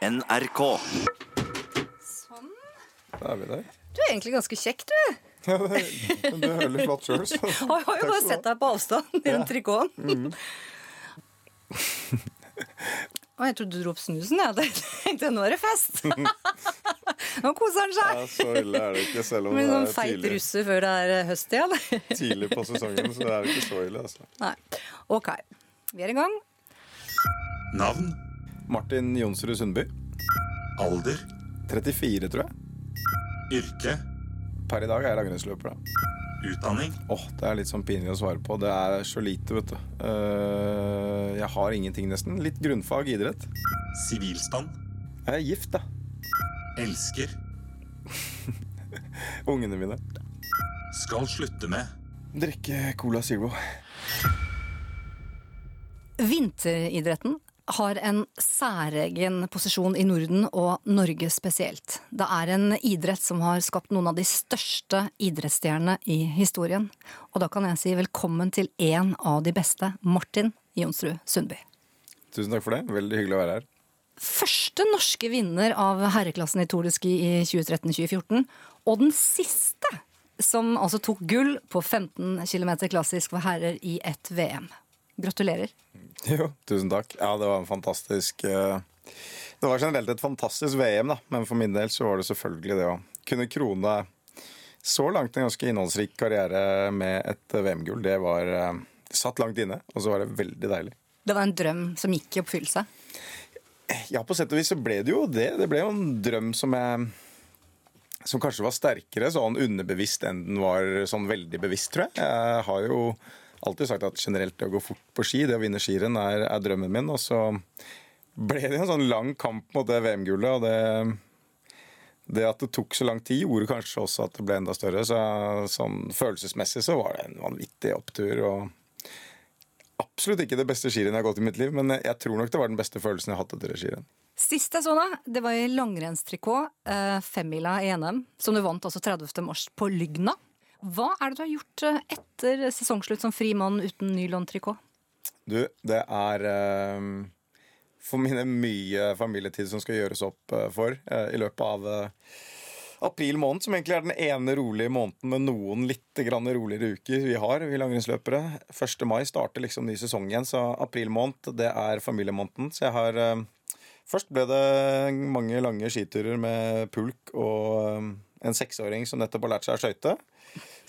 NRK. Sånn. Da er vi der. Du er egentlig ganske kjekk, du. Ja, det, du er veldig flott sjøl, så Jeg har jo bare sett deg på avstand i den trikoten. Å, jeg trodde du dro opp snusen. Jeg Jeg tenkte nå er det fest. Nå koser han seg. ja, så ille er det ikke, selv om Med det sånn er feit tidlig, russer før det er høst igjen. tidlig på sesongen. Så det er ikke så ille, altså. Nei. Ok. Vi er i gang. Navn, Martin Jonsrud Sundby. alder, 34, tror jeg. yrke, Per i dag er jeg langrennsløper. da. utdanning, Åh, Det er litt sånn pinlig å svare på. Det er så lite, vet du. Uh, jeg har ingenting, nesten. Litt grunnfag idrett. sivilstand, Jeg er gift, da. elsker, Ungene mine. skal slutte med, Drikke Cola Zero. Vinteridretten har en særegen posisjon i Norden og Norge spesielt. Det er en idrett som har skapt noen av de største idrettsstjernene i historien. Og da kan jeg si velkommen til en av de beste, Martin Jonsrud Sundby. Tusen takk for det. Veldig hyggelig å være her. Første norske vinner av herreklassen i Tour de Ski i 2013-2014, og den siste som altså tok gull på 15 km klassisk for herrer i ett VM. Gratulerer. Jo, tusen takk. Ja, det var en fantastisk eh, Det var generelt et fantastisk VM, da. Men for min del så var det selvfølgelig det å kunne krone så langt en ganske innholdsrik karriere med et VM-gull. Det var eh, satt langt inne, og så var det veldig deilig. Det var en drøm som gikk i oppfyllelse. Ja, på sett og vis så ble det jo det. Det ble jo en drøm som jeg som kanskje var sterkere sånn underbevisst enn den var sånn veldig bevisst, tror jeg. Jeg har jo alltid sagt at generelt det å gå fort på ski, det å vinne skirenn, er, er drømmen min. Og så ble det en sånn lang kamp mot det VM-gullet, og det, det at det tok så lang tid, gjorde kanskje også at det ble enda større. Så sånn følelsesmessig så var det en vanvittig opptur. og Absolutt ikke det beste skirennet jeg har gått i mitt liv, men jeg tror nok det var den beste følelsen jeg har hatt etter skirenn. Sist jeg så deg, det var i langrennstrikot, eh, femmila i NM, som du vant altså 30. mars på Lygna. Hva er det du har gjort eh, etter sesongslutt som fri mann uten nylontrikot? Du, det er eh, for mine mye familietid som skal gjøres opp eh, for i løpet av april måned, som egentlig er den ene rolige måneden med noen litt roligere uker vi har, vi langrennsløpere. 1. mai starter liksom ny sesong igjen, så april måned det er familiemåneden. Så jeg har Først ble det mange lange skiturer med pulk og en seksåring som nettopp har lært seg å skøyte.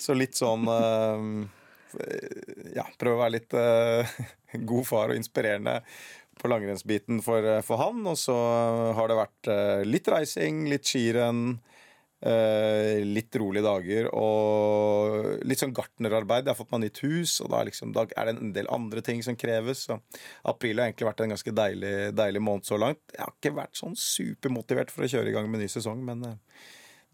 Så litt sånn eh, Ja, prøve å være litt eh, god far og inspirerende på langrennsbiten for, eh, for han. Og så har det vært litt reising, litt skirenn. litt rolige dager og litt sånn gartnerarbeid. Jeg har fått meg nytt hus, og da, liksom, da er det en del andre ting som kreves. Så april har egentlig vært en ganske deilig, deilig måned så langt. Jeg har ikke vært sånn supermotivert for å kjøre i gang med ny sesong, men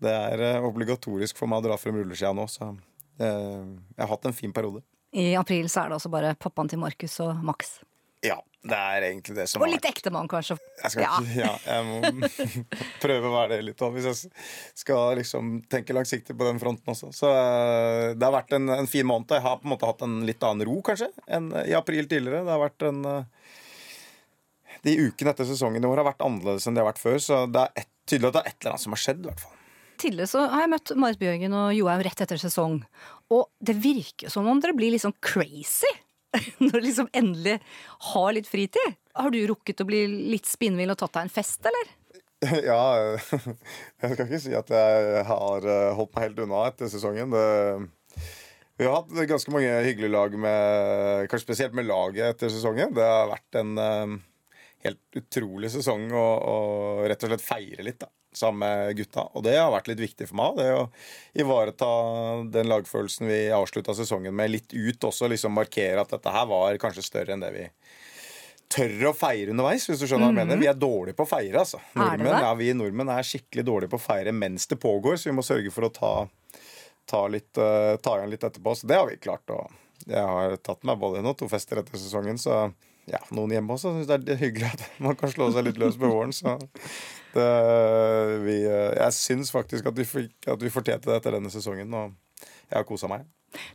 det er eh, obligatorisk for meg å dra frem rulleskia nå, så eh, jeg har hatt en fin periode. I april så er det også bare pappaen til Markus og Max. Ja, det er egentlig det som Og har litt ektemann, kanskje. Jeg skal Ja. ikke, ja, jeg må prøve å være det litt òg, hvis jeg skal liksom tenke langsiktig på den fronten også. Så eh, det har vært en, en fin måned. Jeg har på en måte hatt en litt annen ro, kanskje, enn i april tidligere. Det har vært en De ukene etter sesongen i år har vært annerledes enn de har vært før, så det er et, tydelig at det er et eller annet som har skjedd, i hvert fall. Tidligere så har jeg møtt Marit Bjørgen og Johaug rett etter sesong. Og det virker som om dere blir litt sånn crazy når dere liksom endelig har litt fritid. Har du rukket å bli litt spinnvill og tatt deg en fest, eller? Ja, jeg skal ikke si at jeg har eh, holdt meg helt unna etter sesongen. Det, vi har hatt ganske mange hyggelige lag, med, kanskje spesielt med laget etter sesongen. Det har vært en eh, helt utrolig sesong å, å rett og slett feire litt da, sammen med gutta. Og det har vært litt viktig for meg. Det å ivareta den lagfølelsen vi avslutta sesongen med, litt ut også. liksom Markere at dette her var kanskje større enn det vi tør å feire underveis, hvis du skjønner hva jeg mener. Vi er dårlige på å feire, altså. Mhm. Er Nordmenn, ja, vi nordmenn er skikkelig dårlige på å feire mens det pågår, så vi må sørge for å ta, ta, litt, eh, ta igjen litt etterpå. Så det har vi klart. Og jeg har tatt meg både en og to fester etter sesongen, så ja, noen hjemme også syns det er hyggelig at man kan slå seg litt løs på våren. Så det, vi, jeg syns faktisk at vi, at vi fortjente det etter denne sesongen, og jeg har kosa meg.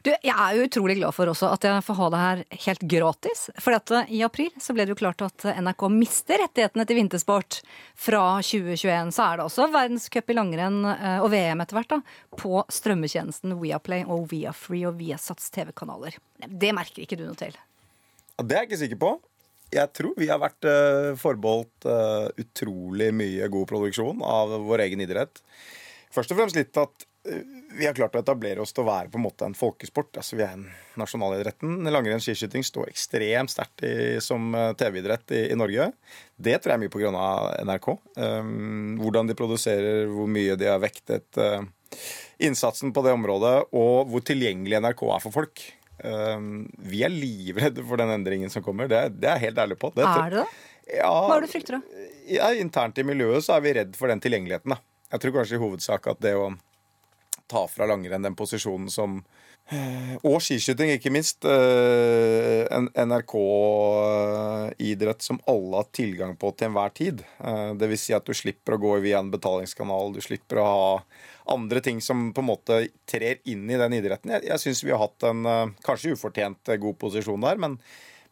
Du, jeg er jo utrolig glad for også at jeg får ha det her helt gratis. For eh, i april så ble det jo klart at NRK mister rettighetene til vintersport. Fra 2021 så er det også verdenscup i langrenn eh, og VM etter hvert da, på strømmetjenesten Viaplay og Viafree og Viasats TV-kanaler. Det merker ikke du noe til? Det er jeg ikke sikker på. Jeg tror vi har vært uh, forbeholdt uh, utrolig mye god produksjon av vår egen idrett. Først og fremst litt at uh, vi har klart å etablere oss til å være på en måte en folkesport. Altså Vi er en nasjonalidretten. Langrenn skiskyting står ekstremt sterkt som TV-idrett i, i, Norge. Det tror jeg er mye pga. NRK. Um, hvordan de produserer, hvor mye de har vektet innsatsen på det området, og hvor tilgjengelig NRK er for folk. Um, vi er livredde for den endringen som kommer. Det, det er jeg helt ærlig på. Det, er det det? Ja, Hva er det du frykter, da? Ja, internt i miljøet så er vi redd for den tilgjengeligheten. Da. Jeg tror kanskje i hovedsak at det å ta fra langrenn den posisjonen som eh, og skiskyting, ikke minst. Eh, NRK-idrett som alle har tilgang på til enhver tid. Eh, det vil si at du slipper å gå via en betalingskanal. Du slipper å ha andre ting som på en måte trer inn i den idretten. Jeg, jeg syns vi har hatt en kanskje ufortjent god posisjon der, men,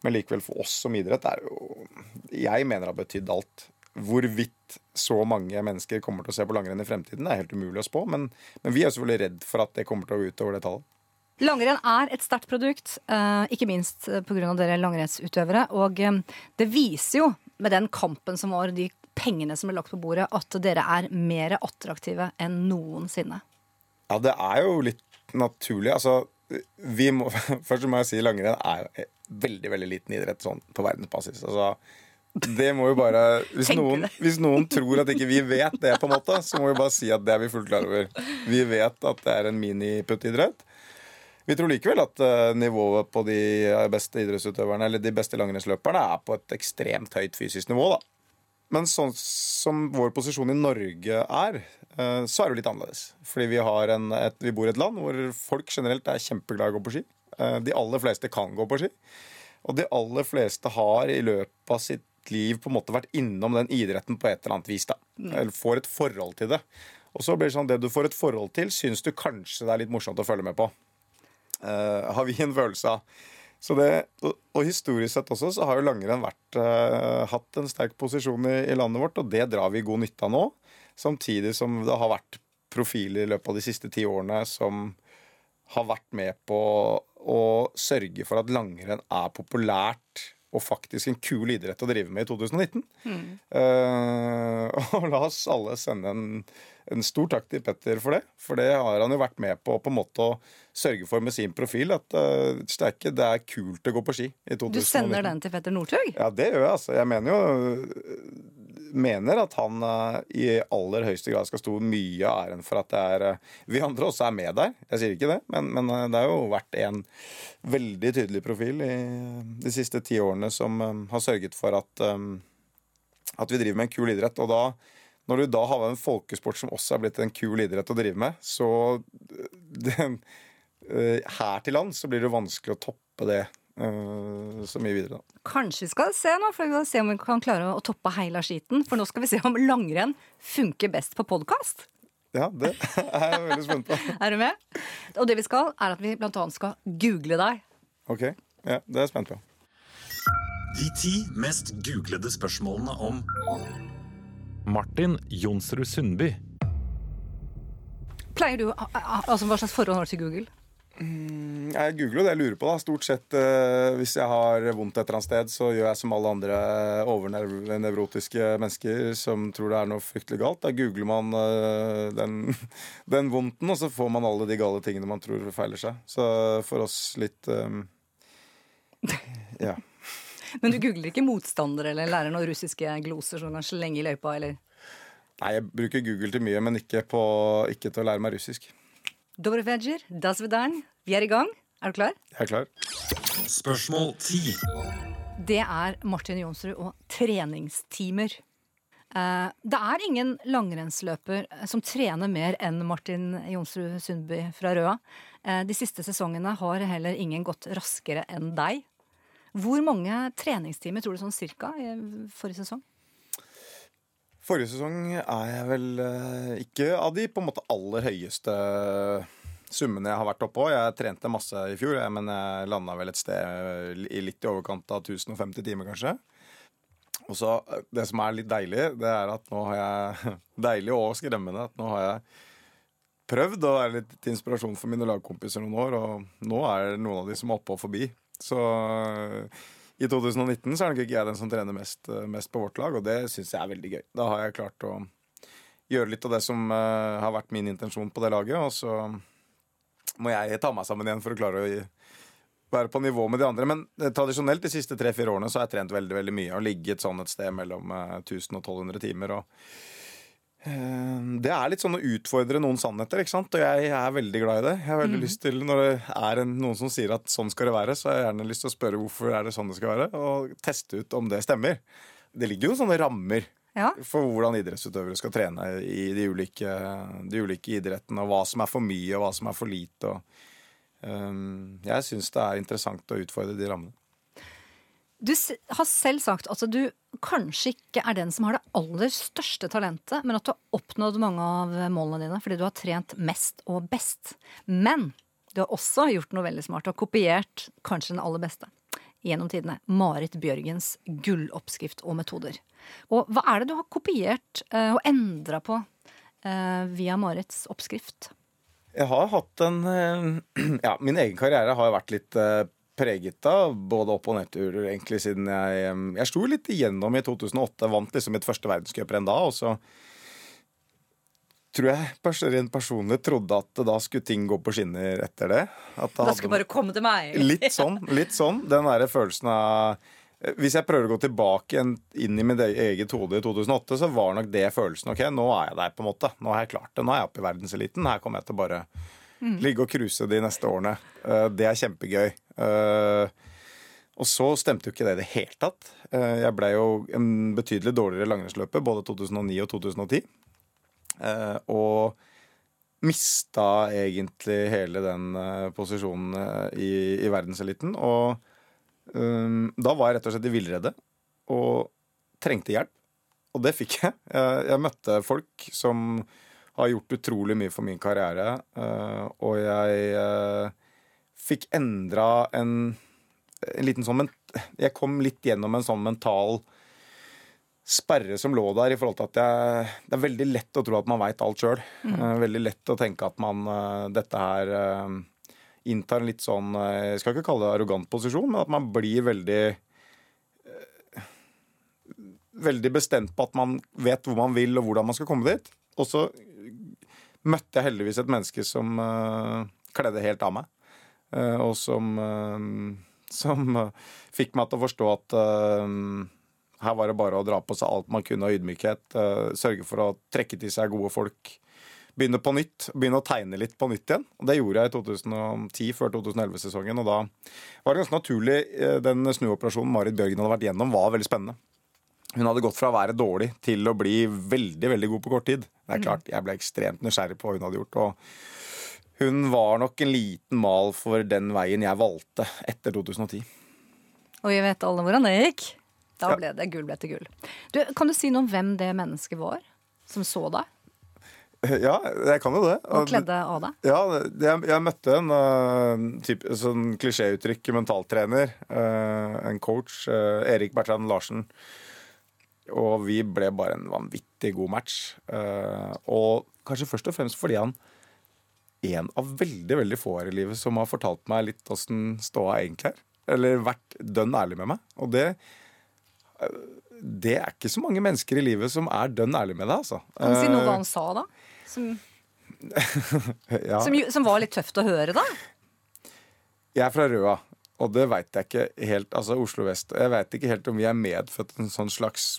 men likevel for oss som idrett er jo Jeg mener det har betydd alt. Hvorvidt så mange mennesker kommer til å se på langrenn i fremtiden, er helt umulig å spå. Men, men vi er selvfølgelig redd for at det kommer til å gå utover det tallet. Langrenn er et sterkt produkt, ikke minst pga. dere langrennsutøvere. Og det viser jo, med den kampen som var, de pengene som ble lagt på bordet, at dere er mer attraktive enn noensinne. Ja, det er jo litt naturlig. Altså, vi må, først må jeg si langrenn er veldig, veldig liten idrett sånn på verdensbasis. Altså, det må jo bare hvis noen, hvis noen, tror at ikke vi vet det, på en måte, så må vi bare si at det er vi fullt klar over. Vi vet at det er en miniputtidrett. Vi tror likevel at uh, nivået på de beste idrettsutøverne eller de beste langrennsløperne er på et ekstremt høyt fysisk nivå. da. Men sånn som vår posisjon i Norge er, uh, så er det jo litt annerledes. Fordi vi, en, et, vi, bor i et land hvor folk generelt er kjempeglade i å gå på ski. Uh, de aller fleste kan gå på ski. Og de aller fleste har i løpet av sitt liv på en måte vært innom den idretten på et eller annet vis. da. Mm. Eller får et forhold til det. Og så blir det sånn det du får et forhold til, syns du kanskje det er litt morsomt å følge med på. Uh, har vi en følelse av. Så det, og, og, historisk sett også så har jo langrenn vært, uh, hatt en sterk posisjon i, i, landet vårt, og det drar vi god nytte av nå. Samtidig som det har vært profiler i løpet av de siste ti årene som har vært med på å sørge for at langrenn er populært og faktisk en kul idrett å drive med i 2019. Mm. Uh, og la oss alle sende en, en, stor takk til Petter for det. For det har han jo vært med på på en måte å sørge for med sin profil. At uh, sterke, det er kult å gå på ski i 2019. Du sender den til Petter Northug? Ja, det gjør jeg. altså. Jeg mener jo mener at han uh, i aller høyeste grad skal stå mye av æren for at det er uh, Vi andre også er med der. Jeg sier ikke det, men, men uh, det har jo vært en veldig tydelig profil i de siste ti årene som har sørget for at, at vi driver med en kul idrett. Og da, når du da har en folkesport som også er blitt en kul idrett å drive med, så den, her til lands så blir det vanskelig å toppe det Eh, så mye videre. Da. Kanskje vi skal se nå, for vi skal se om vi kan klare å toppe heila skiten. For nå skal vi se om langrenn funker best på podkast. Ja, det er jeg veldig spent på. er du med? Og det vi skal, er at vi blant annet skal google deg. Ok, ja, det er jeg spent på. De ti mest googlede spørsmålene om Martin Jonsrud Sundby. Pleier du, altså Hva slags forhold har du til Google? Mm, jeg googler jo det jeg lurer på. da Stort sett uh, Hvis jeg har vondt et eller annet sted, så gjør jeg som alle andre overnevrotiske mennesker som tror det er noe fryktelig galt. Da googler man uh, den, den vondten, og så får man alle de gale tingene man tror feiler seg. Så for oss litt um, Ja. Men du googler ikke motstandere eller lærer noen russiske gloser som kan slenge i løypa, eller? Nei, jeg bruker Google til mye, men ikke, på, ikke til å lære meg russisk. Dobrovedger, vedern. Vi er i gang. Er du klar? Jeg er klar. Spørsmål 10. Det er Martin Jonsrud og treningstimer. Eh, det er ingen langrennsløper som trener mer enn Martin Jonsrud Sundby fra Røa. Eh, de siste sesongene har heller ingen gått raskere enn deg. Hvor mange treningstimer tror du sånn cirka i forrige sesong? Forrige sesong er jeg vel eh, ikke av de på en måte aller høyeste summene jeg har vært oppå. Jeg trente masse i fjor, men jeg landa vel et sted i litt i overkant av 1050 timer, kanskje. Og så Det som er litt deilig, det er at nå har jeg Deilig og skremmende at nå har jeg prøvd å være litt til inspirasjon for mine lagkompiser noen år, og nå er det noen av de som er oppe og forbi. Så i 2019 så er nok ikke jeg den som trener mest, mest på vårt lag, og det syns jeg er veldig gøy. Da har jeg klart å gjøre litt av det som uh, har vært min intensjon på det laget, og så må jeg ta meg sammen igjen for å klare å være på nivå med de andre. Men uh, tradisjonelt de siste tre-fire årene så har jeg trent veldig veldig mye og ligget sånn et sted mellom uh, 1000 og 1200 timer. og det er litt sånn å utfordre noen sannheter, ikke sant? og jeg er veldig glad i det. Jeg har veldig mm. lyst til, Når det er en, noen som sier at sånn skal det være, så har jeg gjerne lyst til å spørre hvorfor er det sånn det skal være, og teste ut om det stemmer. Det ligger jo sånne rammer ja. for hvordan idrettsutøvere skal trene i de ulike, de ulike, idrettene, og hva som er for mye, og hva som er for lite. Og, um, jeg syns det er interessant å utfordre de rammene. Du har selv sagt at du kanskje ikke er den som har det aller største talentet, men at du har oppnådd mange av målene dine fordi du har trent mest og best. Men du har også gjort noe veldig smart og kopiert kanskje den aller beste gjennom tidene. Marit Bjørgens gulloppskrift og metoder. Og hva er det du har kopiert uh, og endra på uh, via Marits oppskrift? Jeg har hatt en uh, Ja, min egen karriere har vært litt preget av både opp- og nedturer egentlig siden jeg Jeg sto litt igjennom i 2008. Vant liksom mitt første verdenscuprenn da. Og så tror jeg rent personlig trodde at da skulle ting gå på skinner etter det. At da, da skulle bare komme til meg. Litt sånn. litt sånn. Den derre følelsen av hvis jeg prøver å gå tilbake inn i mitt eget hode i 2008, så var nok det følelsen. Ok, nå er jeg der, på en måte. Nå har jeg klart det. Nå er jeg oppe i verdenseliten. Her kommer jeg til å bare. Ligge og cruise de neste årene. Eh, det er kjempegøy. Eh, og så stemte jo ikke det i det hele tatt. Eh, jeg ble jo en betydelig dårligere langrennsløper både 2009 og 2010. Og mista egentlig hele den posisjonen i, i verdenseliten. Og Um, da var jeg rett og slett i villrede og trengte hjelp. Og det fikk jeg. jeg. Jeg, møtte folk som har gjort utrolig mye for min karriere. Uh, og jeg uh, fikk endra en, en, liten sånn Jeg kom litt gjennom en sånn mental sperre som lå der i forhold til at jeg, det er veldig lett å tro at man veit alt sjøl. Mm. Uh, veldig lett å tenke at man dette her inntar en litt sånn eh, Jeg skal ikke kalle det arrogant posisjon, men at man blir veldig eh, Veldig bestemt på at man vet hvor man vil, og hvordan man skal komme dit. Og så møtte jeg heldigvis et menneske som uh, kledde helt av meg. Uh, og som, uh, som fikk meg til å forstå at her var det bare å dra på seg alt man kunne av ydmykhet. sørge for å trekke til seg gode folk begynne på nytt. Begynne å tegne litt på nytt igjen. Og Det gjorde jeg i 2010, før 2011-sesongen. Og da var det ganske naturlig. Den snuoperasjonen Marit Bjørgen hadde vært gjennom, var veldig spennende. Hun hadde gått fra å være dårlig til å bli veldig veldig god på kort tid. Det er mm. klart, Jeg ble ekstremt nysgjerrig på hva hun hadde gjort. og Hun var nok en liten mal for den veien jeg valgte etter 2010. Og vi vet alle hvordan det gikk. Da ble det gull etter gull. Du, kan du si noe om hvem det mennesket var som så deg? Ja, jeg kan jo det. Og kledde av deg? Ja, jeg, jeg møtte en uh, typ, sånn klisjéuttrykk mentaltrener. Uh, en coach. Uh, Erik Bertrand Larsen. Og vi ble bare en vanvittig god match. og kanskje først og fremst fordi han en av veldig veldig få her i livet som har fortalt meg litt åssen ståa egentlig er. Eller vært dønn ærlig med meg. Og det det er ikke så mange mennesker i livet som er dønn ærlig med deg. altså. Kan du si noe hva han sa, da? Som, ja. som, som, var litt tøft å høre, da? Jeg er fra Røa, og det veit jeg ikke helt. Altså Oslo vest. Jeg veit ikke helt om vi er medfødt en sånn slags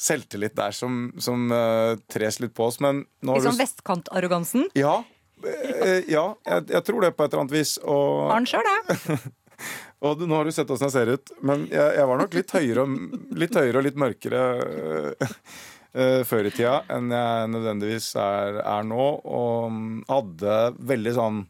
selvtillit der som, som uh, tres litt på oss. Men I sånn vestkantarrogansen? Ja. Uh, ja, jeg, jeg, tror det på et eller annet vis. Og... Har sjøl det? og nå har du sett åssen jeg ser ut, men jeg, jeg var nok litt høyere, litt høyere og litt mørkere uh, før i tida enn jeg nødvendigvis er, er, nå. Og hadde veldig sånn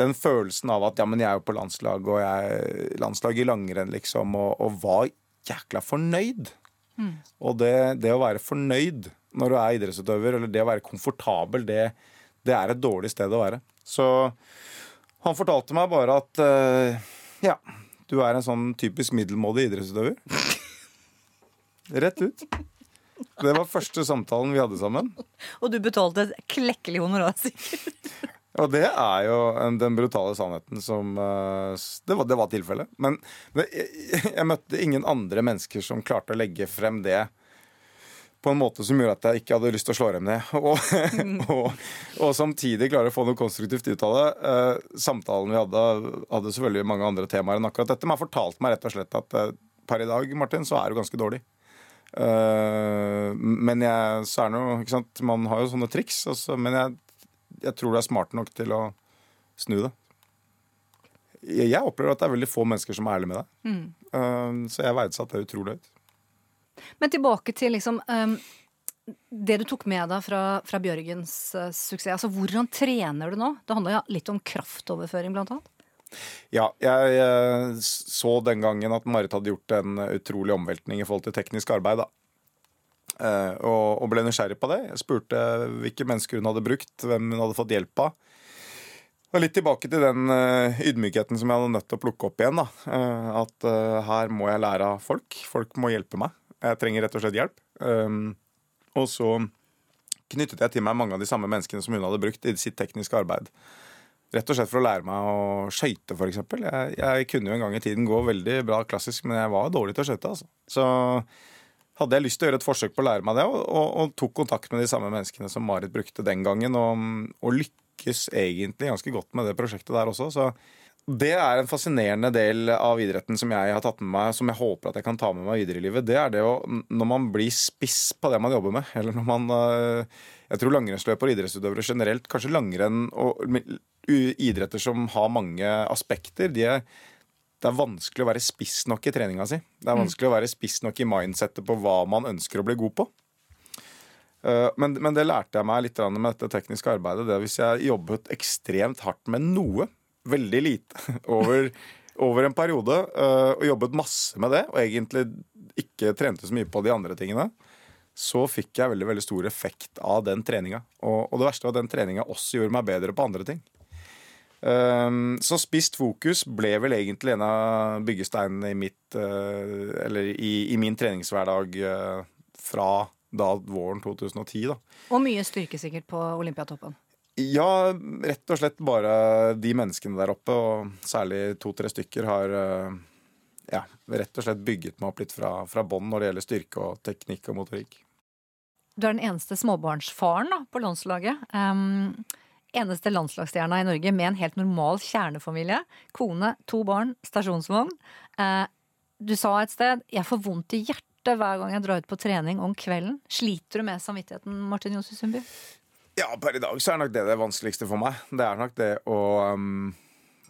den følelsen av at ja, men jeg er jo på landslag, og jeg er landslag i langrenn, liksom, og, og var jækla fornøyd. Mm. Og det, det, å være fornøyd når du er idrettsutøver, eller det å være komfortabel, det, det er et dårlig sted å være. Så han fortalte meg bare at uh, ja, du er en sånn typisk middelmådig idrettsutøver. Rett ut. Det var første samtalen vi hadde sammen. Og du betalte et klekkelig honorar, sikkert. Og det er jo en- den brutale sannheten som eh, Det var, det var tilfellet. Men jeg, jeg møtte ingen andre mennesker som klarte å legge frem det på en måte som gjorde at jeg ikke hadde lyst til å slå dem ned. Og, og, og samtidig klare å få noe konstruktivt ut av det. Eh, samtalen vi hadde, hadde selvfølgelig mange andre temaer enn akkurat dette. Men han fortalte meg rett og slett at eh, per i dag, Martin, så er du ganske dårlig. Men jeg, så er det jo, ikke sant, man har jo sånne triks. Altså, men jeg, jeg tror du er smart nok til å snu det. Jeg, jeg opplever at det er veldig få mennesker som er ærlige med deg. Eh, så jeg verdsatte det utrolig høyt. Men tilbake til liksom um, det du tok med deg fra, fra Bjørgens uh, suksess. Altså, hvordan trener du nå? Det handler litt om kraftoverføring, blant annet. Ja, jeg jeg så den gangen at Marit hadde gjort en utrolig omveltning i forhold til teknisk arbeid. da. Eh, og, ble nysgjerrig på det. Jeg spurte hvilke mennesker hun hadde brukt, hvem hun hadde fått hjelp av. Og litt tilbake til den eh, ydmykheten som jeg hadde nødt til å plukke opp igjen. da. Eh, at her må jeg lære av folk. Folk må hjelpe meg. Jeg trenger rett og slett hjelp. Um, og så knyttet jeg til meg mange av de samme menneskene som hun hadde brukt i sitt tekniske arbeid. Rett og slett for å lære meg å skøyte, f.eks. Jeg, jeg kunne jo en gang i tiden gå veldig bra klassisk, men jeg var dårlig til å skøyte. Altså. Så hadde jeg lyst til å gjøre et forsøk på å lære meg det, og, og, og tok kontakt med de samme menneskene som Marit brukte den gangen, og, og lykkes egentlig ganske godt med det prosjektet der også. Så det er en fascinerende del av idretten som jeg har tatt med meg, som jeg håper at jeg kan ta med meg videre i livet. Det er det å Når man blir spiss på det man jobber med, eller når man øh, Jeg tror langrennsløpere og idrettsutøvere generelt, kanskje langrenn og idretter som har mange aspekter, de er det er vanskelig å være spiss nok i treninga si. Det er vanskelig å være spiss nok i mindsettet på hva man ønsker å bli god på. Uh, Men, men det lærte jeg meg litt med dette tekniske arbeidet. Det er Hvis jeg jobbet ekstremt hardt med noe, veldig lite, over, over en periode, uh, og jobbet masse med det, og egentlig ikke trente så mye på de andre tingene, så fikk jeg veldig veldig stor effekt av den treninga. Og, og det verste var at den treninga også gjorde meg bedre på andre ting. Um, så spist fokus ble vel egentlig en av byggesteinene i mitt Eller i, i min treningshverdag uh, fra da våren 2010, da. Og mye styrke sikkert på Olympiatoppen. Ja, rett og slett bare de menneskene der oppe, og særlig to-tre stykker, har uh, ja, rett og slett bygget meg opp litt fra, fra bånn når det gjelder styrke og teknikk og motorikk. Du er den eneste småbarnsfaren da, på landslaget. Um, eneste landslagsstjerna i Norge med en helt normal kjernefamilie. Kone, to barn, stasjonsvogn. Eh, du sa et sted 'jeg får vondt i hjertet hver gang jeg drar ut på trening om kvelden'. Sliter du med samvittigheten, Martin Johnsrud Sundby? Ja, per i dag så er nok det det vanskeligste for meg. Det er nok det å um,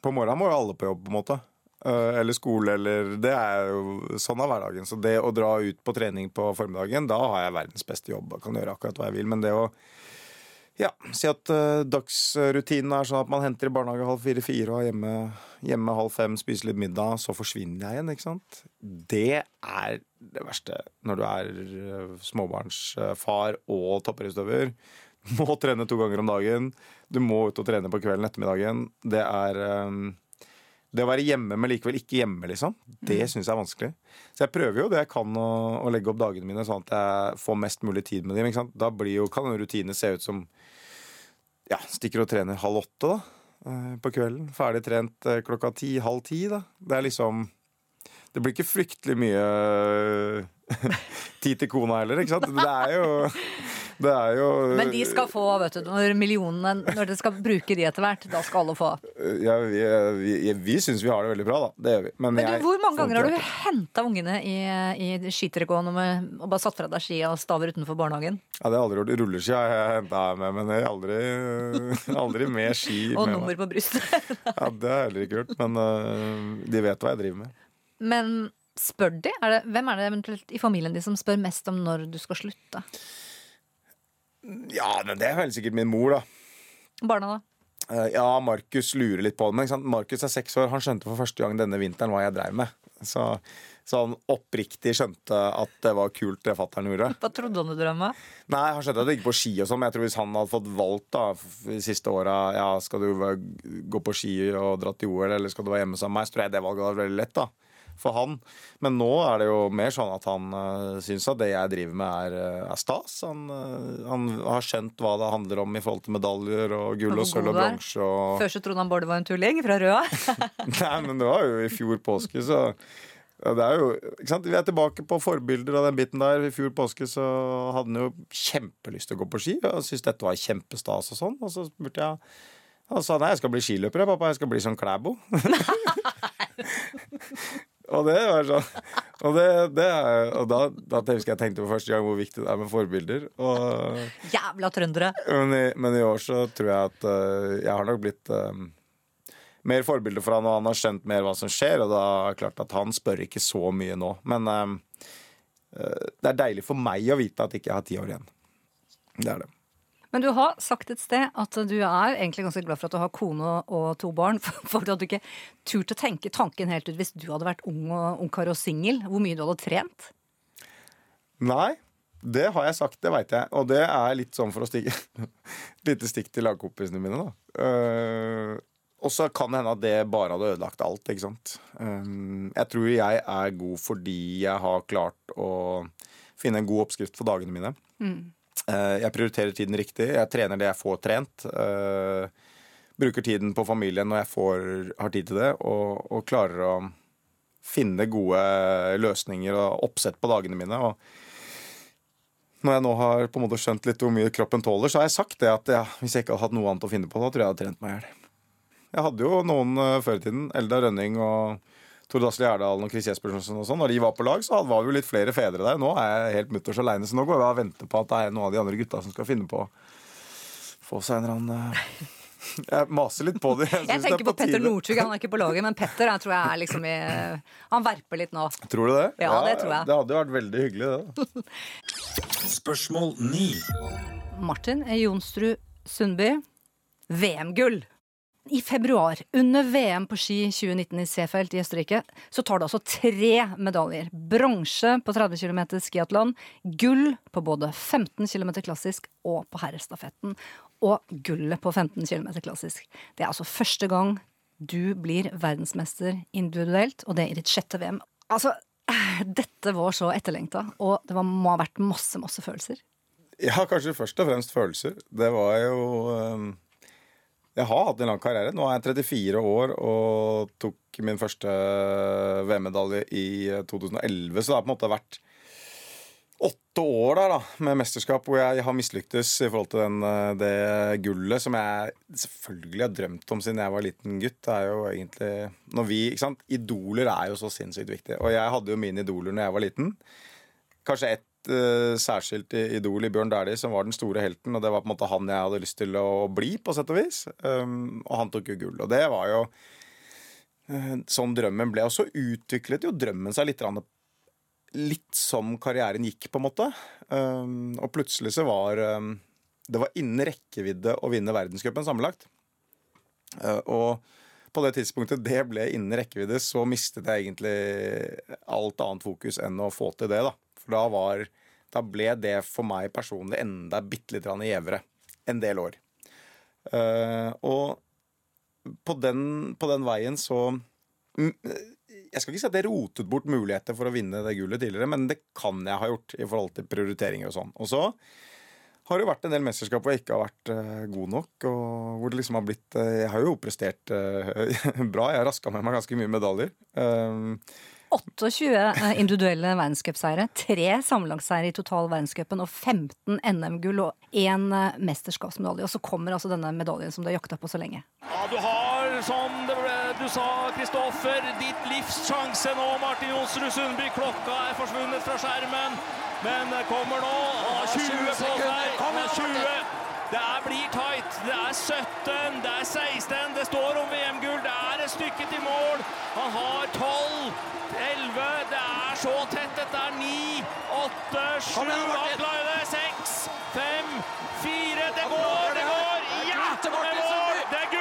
På morgenen må jo alle på jobb, på en måte. Uh, eller skole, eller Det er jo sånn er hverdagen. Så det å dra ut på trening på formiddagen, da har jeg verdens beste jobb og kan gjøre akkurat hva jeg vil. Men det å ja, si at uh, dagsrutinen er sånn at man henter i barnehage halv fire-fire og er hjemme, hjemme halv fem, spiser litt middag, så forsvinner jeg igjen, ikke sant. Det er det verste når du er uh, småbarnsfar og toppidrettsutøver. Du må trene to ganger om dagen. Du må ut og trene på kvelden ettermiddagen. Det er um, det å være hjemme, men likevel ikke hjemme, liksom, det syns jeg er vanskelig. Så jeg prøver jo det jeg kan å, å legge opp dagene mine sånn at jeg får mest mulig tid med dem. Da blir jo, kan en rutine se ut som ja, stikker og trener halv åtte da, eh, på kvelden. Ferdig trent eh, klokka ti, halv ti. da. Det er liksom Det blir ikke fryktelig mye eh, tid til kona heller, ikke sant. Det er jo det er jo Men de skal få, vet du, når millionene Når dere skal bruke de etter hvert, da skal alle få. ja, Vi, vi, vi syns vi har det veldig bra, da. Det gjør vi. Men, Men du, jeg hvor mange ganger har du henta ungene i, i skitrekåen og, bare satt fra deg skia og staver utenfor barnehagen? Ja, det har jeg aldri gjort. Rulleski har jeg henta med, men jeg har aldri, aldri med ski. Og nummer på brystet. Ja, det har jeg heller ikke gjort, men uh, de vet hva jeg driver med. Men spør de? Er det, hvem er det eventuelt i familien din som spør mest om når du skal slutte? Ja, men det er vel sikkert min mor, da. Barna, da? Eh, Ja, Markus lurer litt på det. Men? Markus er seks år. Han skjønte for første gang denne vinteren hva jeg dreiv med. Så, så han oppriktig skjønte at det var kult det fatter'n gjorde. Hva trodde han du drev med? Nei, han skjønte at det gikk på ski og sånn, men jeg tror hvis han hadde fått valgt da de siste åra ja, skal du gå på ski og dra til OL, eller skal du være hjemme sammen med meg, så tror jeg det valget var veldig lett, da. For han. Men nå er det jo mer sånn at han uh, syns at det jeg driver med, er, eh, er stas. Han, uh, han har skjønt hva det handler om i forhold til medaljer og gull Og sølv og bronse og Før så trodde han Bård var en tulling fra Røa. Nei, men det var jo i fjor påske, så ja, det er jo, ikke sant? Vi er tilbake på forbilder av den biten der. I fjor påske så hadde han jo kjempelyst til å gå på ski og syntes dette var kjempestas og sånn. Og så spurte jeg Han sa nei, jeg skal bli skiløper, jeg, pappa. Jeg skal bli sånn Klæbo. og det var sånn Og, det, det er, og da, da husker jeg tenkte for første gang hvor viktig det er med forbilder. Og Jævla trøndere! men i, men i år så tror jeg at uh, jeg har nok blitt uh, mer forbilde for han, og han har skjønt mer hva som skjer. Og da er det klart at han spør ikke så mye nå. Men eh, det er deilig for meg å vite at ikke jeg har ti år igjen. Det er det. Men du har sagt et sted at du er egentlig ganske glad for at du har kone og to barn. For du ikke turte å tenke tanken helt ut hvis du hadde vært ung og ungkar og singel. Hvor mye du hadde trent. Nei, det har jeg sagt, det veit jeg. Og det er litt sånn for å stikke Et lite stikk til lagkompisene mine, da. Uh, og så kan det hende at det bare hadde ødelagt alt, ikke sant. Eh, jeg tror jeg er god fordi jeg har klart å finne en god oppskrift for dagene mine. Eh, jeg prioriterer tiden riktig. Jeg trener det jeg får trent. eh, bruker tiden på familien når jeg får, har tid til det, og, og klarer å finne gode løsninger og oppsett på dagene mine. Og når jeg nå har på en måte skjønt litt hvor mye kroppen tåler, så har jeg sagt det at ja, hvis jeg ikke hadde hatt noe annet å finne på, da tror jeg jeg hadde trent meg i hjel. Jeg hadde jo noen uh, før i tiden, Elda Rønning og Tor Dasle Gjerdalen og Chris Jespersen og sånn. Når de var på lag, så var vi jo litt flere fedre der. Nå er jeg helt mutters aleine, så nå går jeg og venter på at det er noen av de andre gutta som skal finne på å få seg en eller annen uh, Jeg maser litt på det. Jeg er tenker på Petter tide. Northug, han er ikke på laget, men Petter jeg tror jeg er liksom i Han verper litt nå. Tror du det? Ja, det tror jeg. Det hadde jo vært veldig hyggelig, det. Spørsmål 9. Martin Jonsrud Sundby, VM-gull. I februar, under VM på ski 2019 i Seefeld i Østerrike, så tar du altså tre medaljer. Bronse på 30 km skiatlon, gull på både 15 km klassisk og på herrestafetten, og gullet på 15 km klassisk. Det er altså første gang du blir verdensmester individuelt, og det i ditt sjette VM. Altså, dette var så etterlengta, og det var, må ha vært masse, masse følelser. Ja, kanskje først og fremst følelser. Det var jo um, Jeg har hatt en lang karriere. Nå er jeg 34 år og tok min første VM-medalje i eh, 2011, så det har på en måte vært åtte år der da, med mesterskap hvor jeg har mislyktes i forhold til den, eh, det gullet som jeg selvfølgelig har drømt om siden jeg var liten gutt. Det er jo egentlig når vi, ikke sant, Idoler er jo så sinnssykt viktig. Og jeg hadde jo mine idoler når jeg var liten. Kanskje ett eh, særskilt idol i Bjørn Dæhlie som var den store helten. Og det var på en måte han jeg hadde lyst til å bli, på sett og vis. Um, og han tok jo gull. Og det var jo uh, sånn drømmen ble. Og så utviklet jo drømmen seg litt, litt som karrieren gikk, på en måte. Um, og plutselig så var um, det var innen rekkevidde å vinne verdenscupen sammenlagt. Uh, og på det tidspunktet det ble innen rekkevidde, så mistet jeg egentlig alt annet fokus enn å få til det. da. For da, var, da ble det for meg personlig enda bitte litt gjevere en del år. Uh, og på den, på den veien så mm, Jeg skal ikke si at jeg rotet bort muligheter for å vinne det gullet tidligere, men det kan jeg ha gjort i forhold til prioriteringer og sånn. Og så har det jo vært en del mesterskap hvor jeg ikke har vært uh, god nok. Og hvor det liksom har blitt uh, Jeg har jo prestert uh, bra. Jeg har raska med meg ganske mye medaljer. Um, 28 eh, individuelle verdenscupseiere, tre sammenlagtseiere i total verdenscupen og 15 NM-gull og én eh, mesterskapsmedalje. Og så kommer altså denne medaljen som du har jakta på så lenge. Ja, du har, som ble, du sa, Kristoffer, ditt livs sjanse nå, Martin Jonsrud Sundby. Klokka er forsvunnet fra skjermen, men kommer nå. Han 20 på seg. Han 20. Det er, blir tight. Det er 17, det er 16. Det står om VM-gull. Det er et stykke til mål. Han har 12, 11. Det er så tett. Dette er 9, 8, 7 bak Laile. 6, 5, 4. Det går, det går! Ja! Det! Er! Det er gull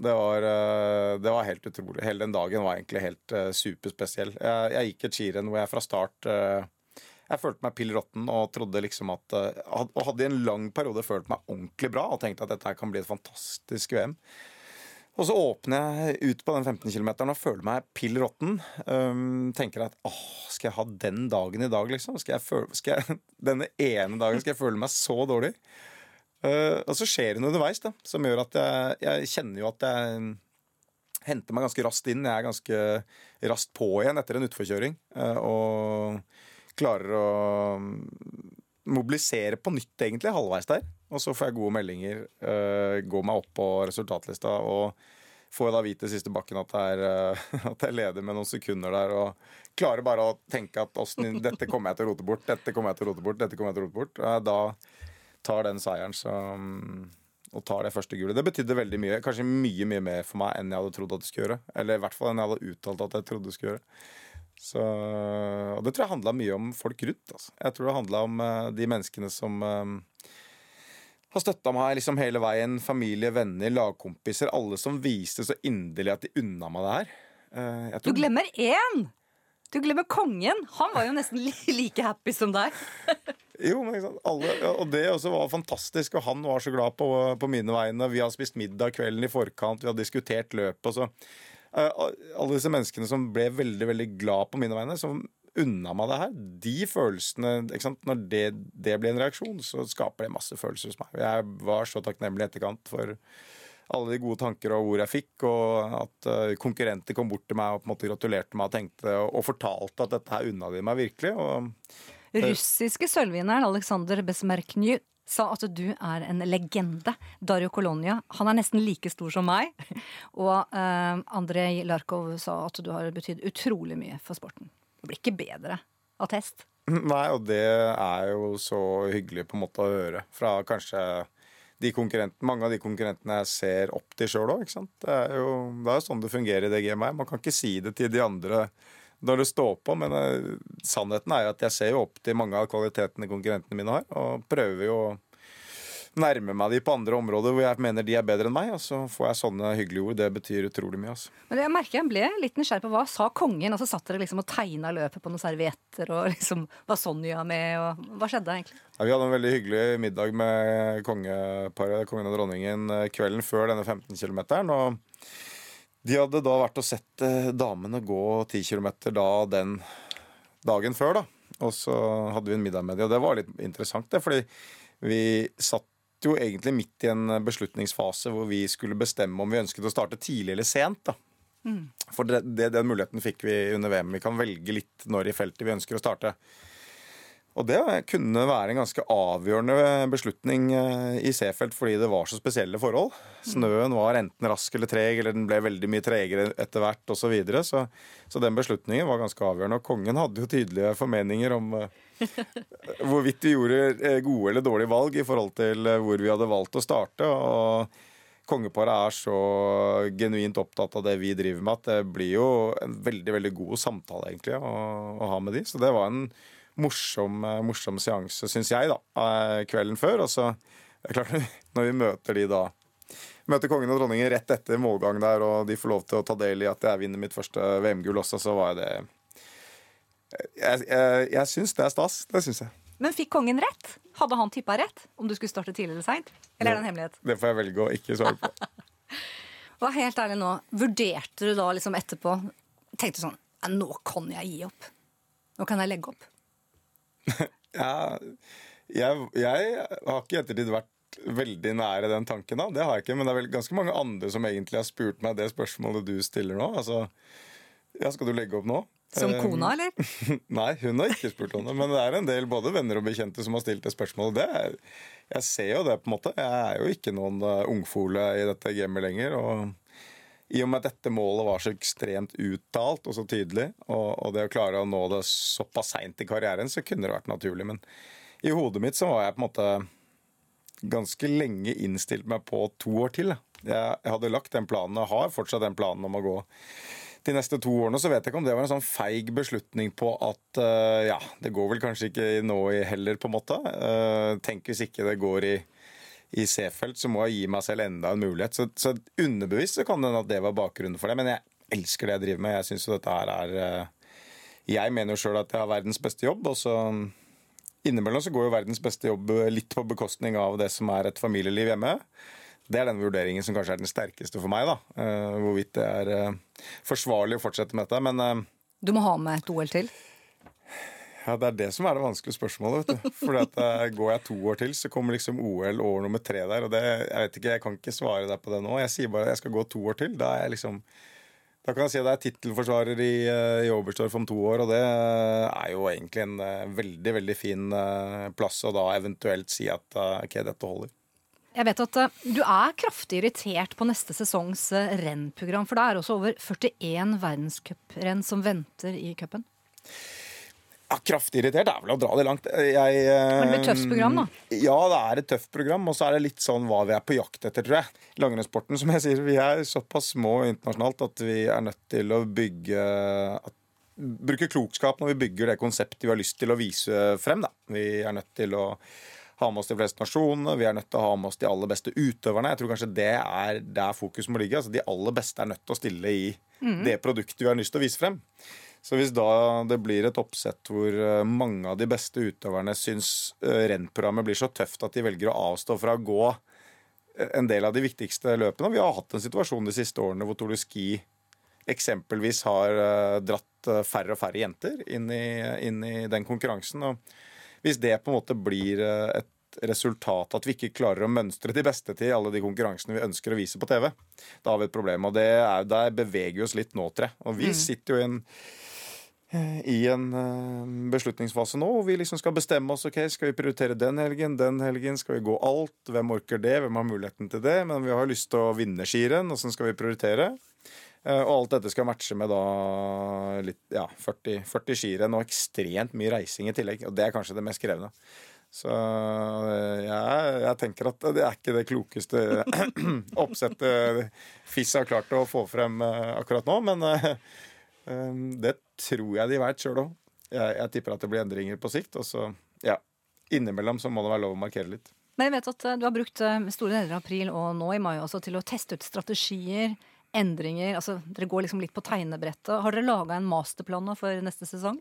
Det var, eh, det var helt utrolig. Hele den dagen var egentlig helt eh, superspesiell. Jeg, jeg gikk et skirenn hvor jeg fra start eh, Jeg følte meg pill råtten og trodde liksom at Og hadde i en lang periode følt meg ordentlig bra og tenkte at dette kan bli et fantastisk VM. Og så åpner jeg ut på den 15 km og føler meg pill råtten. Um, tenker at åh, skal jeg ha den dagen i dag, liksom? Skal jeg føle, skal jeg, denne ene dagen skal jeg føle meg så dårlig? Uh, og så skjer det noe underveis da, som gjør at jeg, jeg kjenner jo at jeg henter meg ganske raskt inn. Jeg er ganske raskt på igjen etter en utforkjøring. uh, og klarer å mobilisere på nytt, egentlig, halvveis der. Og så får jeg gode meldinger, uh, går meg opp på resultatlista og får jeg da vite i siste bakken at, det er, at jeg leder med noen sekunder der. Og klarer bare å tenke at dette kommer jeg til å rote bort, dette kommer jeg til å rote bort, dette kommer jeg til å rote bort. Da tar den seieren så, og tar det første gullet. Det betydde veldig mye. Kanskje mye mye mer for meg enn jeg hadde trodd at det skulle gjøre. Eller i hvert fall enn jeg hadde uttalt at jeg trodde det skulle gjøre. Så, og det tror jeg handla mye om folk rundt. Altså. Jeg tror det handla om eh, de menneskene som eh, har støtta meg liksom hele veien. Familie, venner, lagkompiser. Alle som viste så inderlig at de unna meg det her. Eh, jeg Du glemmer én! Du glemmer kongen. Han var jo nesten li- like happy som deg. Jo, men ikke sant? Alle, og det også var fantastisk, og han var så glad på, på mine vegne. Vi har spist middag kvelden i forkant, vi har diskutert løpet. og så eh, Alle disse menneskene som ble veldig veldig glad på mine vegne, som unna meg det her, de følelsene ikke sant? Når det, det blir en reaksjon, så skaper det masse følelser hos meg. Jeg var så takknemlig i etterkant for alle de gode tanker og ord jeg fikk, og at eh, konkurrenter kom bort til meg og på en måte gratulerte meg og tenkte og fortalte at dette her unna de meg virkelig. og Russiske sølvvinneren Aleksandr Besmerkny sa at du er en legende. Dario Colonia, han er nesten like stor som meg. Og eh, Andrej Larkov sa at du har betydd utrolig mye for sporten. Det blir ikke bedre attest. Nei, og det er jo så hyggelig på en måte å høre fra kanskje de konkurrentene, mange av de konkurrentene jeg ser opp til sjøl òg. Det er jo det er jo sånn det fungerer i det gamet her. Man kan ikke si det til de andre når det står på, men uh, sannheten er jo at jeg ser jo opp til mange av kvalitetene konkurrentene mine har, og prøver jo å nærme meg de på andre områder hvor jeg mener de er bedre enn meg, og så får jeg sånne hyggelige ord. Det betyr utrolig mye. altså. Men jeg merker jeg ble litt nysgjerrig på hva sa kongen? Og så satt dere liksom og tegna løpet på noen servietter, og liksom var Sonja med, og hva skjedde egentlig? Ja, vi hadde en veldig hyggelig middag med kongeparet, kongen og dronningen, eh, kvelden før denne 15 km. Og de hadde da vært og sett eh, damene gå 10 km da den dagen før, da. Og så hadde vi en middag med dem, og det var litt interessant, det. Fordi vi satt jo egentlig midt i en beslutningsfase hvor vi skulle bestemme om vi ønsket å starte tidlig eller sent. da. For det, det, den muligheten fikk vi under VM. Vi kan velge litt når i feltet vi ønsker å starte. Og det kunne være en ganske avgjørende beslutning eh, i Seefeld fordi det var så spesielle forhold. Snøen var enten rask eller treg, eller den ble veldig mye tregere etter hvert osv. Så, videre. så Så den beslutningen var ganske avgjørende. Og kongen hadde jo tydelige formeninger om eh, hvorvidt vi gjorde eh, gode eller dårlige valg i forhold til hvor vi hadde valgt å starte. og Kongeparet er så genuint opptatt av det vi driver med, at det blir jo en veldig veldig god samtale egentlig å, å ha med de. Så det var en morsom, eh, morsom seanse, syns jeg, da, eh, kvelden før. Og så det er klart, når vi møter de da Møter kongen og dronningen rett etter målgang der, og de får lov til å ta del i at jeg vinner mitt første VM-gull også, så var det Jeg, jeg, jeg syns det er stas. Det syns jeg. Men fikk kongen rett? Hadde han tippa rett? Om du skulle starte tidlig eller seint? Eller er det en hemmelighet? Det får jeg velge å ikke svare på. Og helt ærlig nå, vurderte du da liksom etterpå Tenkte du sånn Nå kan jeg gi opp. Nå kan jeg legge opp. Ja, jeg, jeg har ikke i ettertid vært veldig nære den tanken. da, Det har jeg ikke, Men det er vel ganske mange andre som egentlig har spurt meg det spørsmålet du stiller nå. Altså, ja, Skal du legge opp nå? Som Eh, kona, eller? Nei, hun har ikke spurt om det. Men det er en del både venner og bekjente som har stilt det spørsmålet. Det er, jeg ser jo det, på en måte. Jeg er jo ikke noen uh, ungfole i dette gamet lenger. og i og med at dette målet var så ekstremt uttalt og så tydelig, og, og det å klare å nå det såpass seint i karrieren, så kunne det vært naturlig. Men i hodet mitt så var jeg på en måte ganske lenge innstilt meg på to år til. Jeg, jeg hadde lagt den planen, og har fortsatt den planen om å gå de neste to årene. Så vet jeg ikke om det var en sånn feig beslutning på at uh, ja, det går vel kanskje ikke nå heller, på en måte. Uh, tenk hvis ikke det går i i C-felt, så må jeg gi meg selv enda en mulighet. Så, så underbevisst så kan det hende at det var bakgrunnen for det. Men jeg elsker det jeg driver med. Jeg synes jo dette her er eh, Jeg mener jo sjøl at jeg har verdens beste jobb, og så innimellom så går jo verdens beste jobb litt på bekostning av det som er et familieliv hjemme. Det er den vurderingen som kanskje er den sterkeste for meg. da, eh, Hvorvidt det er eh, forsvarlig å fortsette med dette. Men eh, Du må ha med et OL til. Ja, det er det som er det vanskelige spørsmålet. vet du. Fordi at eh, Går jeg to år til, så kommer liksom OL år nummer tre der. og det, Jeg vet ikke, jeg kan ikke svare deg på det nå. Jeg sier bare at jeg skal gå to år til. Da liksom da kan jeg si at jeg er tittelforsvarer i, eh, i Oberstdorf om to år, og det eh, er jo egentlig en veldig, veldig fin plass å da eventuelt si at OK, dette holder. Jeg vet at du er kraftig irritert på neste sesongs rennprogram, for det er også over 41 verdenscuprenn som venter i cupen. Ja, Kraftig irritert er vel å dra det langt. Jeg, eh, det blir et tøft program, da. Ja, det er et tøft program, og så er det litt sånn hva vi er på jakt etter, tror jeg. Langrennssporten, som jeg sier, vi er såpass små internasjonalt at vi er nødt til å bygge at, Bruke klokskap når vi bygger det konseptet vi har lyst til å vise frem. Da. Vi er nødt til å ha med oss de fleste nasjonene, vi er nødt til å ha med oss de aller beste utøverne. Jeg tror kanskje det er der fokus må ligge. Altså, de aller beste er nødt til å stille i det produktet vi har lyst til å vise frem. Så hvis da det blir et oppsett hvor eh, mange av de beste utøverne syns eh, rennprogrammet blir så tøft at de velger å avstå fra å gå eh, en del av de viktigste løpene Vi har hatt en situasjon de siste årene hvor Tour de Ski eksempelvis har dratt færre og færre jenter inn i, inn i den konkurransen. Og hvis det på en måte blir et resultat at vi ikke klarer å mønstre de beste til alle de konkurransene vi ønsker å vise på TV, da har vi et problem. Og det er, der beveger vi oss litt nå, tre. Og vi sitter jo i en i en eh, beslutningsfase nå hvor vi liksom skal bestemme oss. ok, Skal vi prioritere den helgen, den helgen? Skal vi gå alt? Hvem orker det? Hvem har muligheten til det? Men vi har lyst til å vinne skirenn. Åssen skal vi prioritere? Eh, Og alt dette skal matche med da litt, ja, 40, 40 skirenn og ekstremt mye reising i tillegg. Og det er kanskje det mest krevende. Så eh, jeg, jeg tenker at det er ikke det klokeste oppsettet FIS har klart å få frem akkurat nå. Men det tror jeg de veit sjøl òg. Jeg, jeg tipper at det blir endringer på sikt. Og så, ja, innimellom så må det være lov å markere litt. Men jeg vet at eh, du har brukt eh, store deler av april og nå i mai også til å teste ut strategier, endringer. altså Dere går liksom litt på tegnebrettet. Har dere laga en masterplan nå for neste sesong?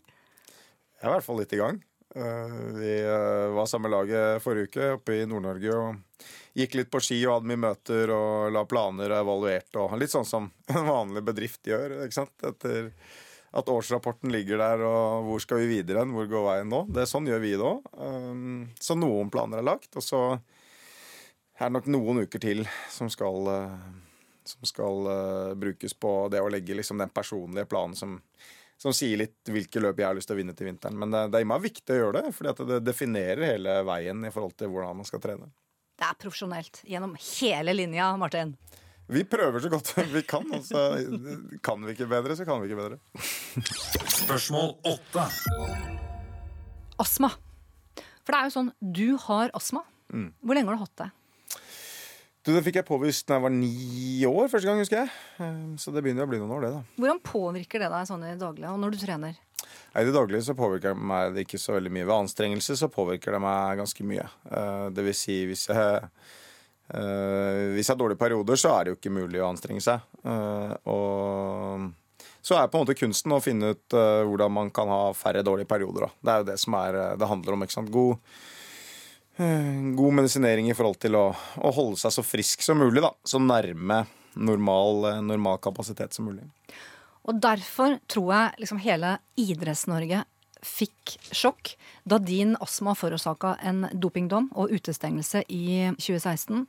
Jeg er i hvert fall litt i gang. Eh, Vi eh, var samme laget forrige uke oppe i Nord-Norge og gikk litt på ski og hadde mye møter og la planer og evaluerte. Og litt sånn som en vanlig bedrift gjør. ikke sant? Etter at årsrapporten ligger der, og hvor skal vi videre hen? Hvor går veien nå? Det er Sånn gjør vi det òg. Så noen planer er lagt. Og så er det nok noen uker til som skal, eh, som skal eh, brukes på det å legge liksom den personlige planen som, som sier litt hvilke løp jeg har lyst til å vinne til vinteren. Men det, det er i meg viktig å gjøre det, fordi det definerer hele veien i forhold til hvordan man skal trene. Det er profesjonelt gjennom hele linja, Martin. Vi prøver så godt vi kan, Altså, så kan vi ikke bedre, så kan vi ikke bedre. Spørsmål 8. Astma. For det er jo sånn, du har astma. Mm. Hvor lenge har du hatt det? Du, det fikk jeg påvist da jeg var ni år første gang, husker jeg. Eh, Så det begynner å bli noen år, det, da. Hvordan påvirker det deg sånn i det daglige, og når du trener? I det daglige så påvirker det meg det ikke så veldig mye. Ved anstrengelse så påvirker det meg ganske mye. Eh, Det vil si, hvis jeg eh, Hvis jeg har dårlige perioder, så er det jo ikke mulig å anstrenge seg. Eh, Og så er på en måte kunsten å finne ut hvordan man kan ha færre dårlige perioder. Da. Det er jo det som er, det handler om. ikke sant? God, god medisinering i forhold til å, å holde seg så frisk som mulig. da. Så nærme normal, eh, normal kapasitet som mulig. Og derfor tror jeg liksom hele Idretts-Norge fikk sjokk da din astma forårsaka en dopingdom og utestengelse i 2016.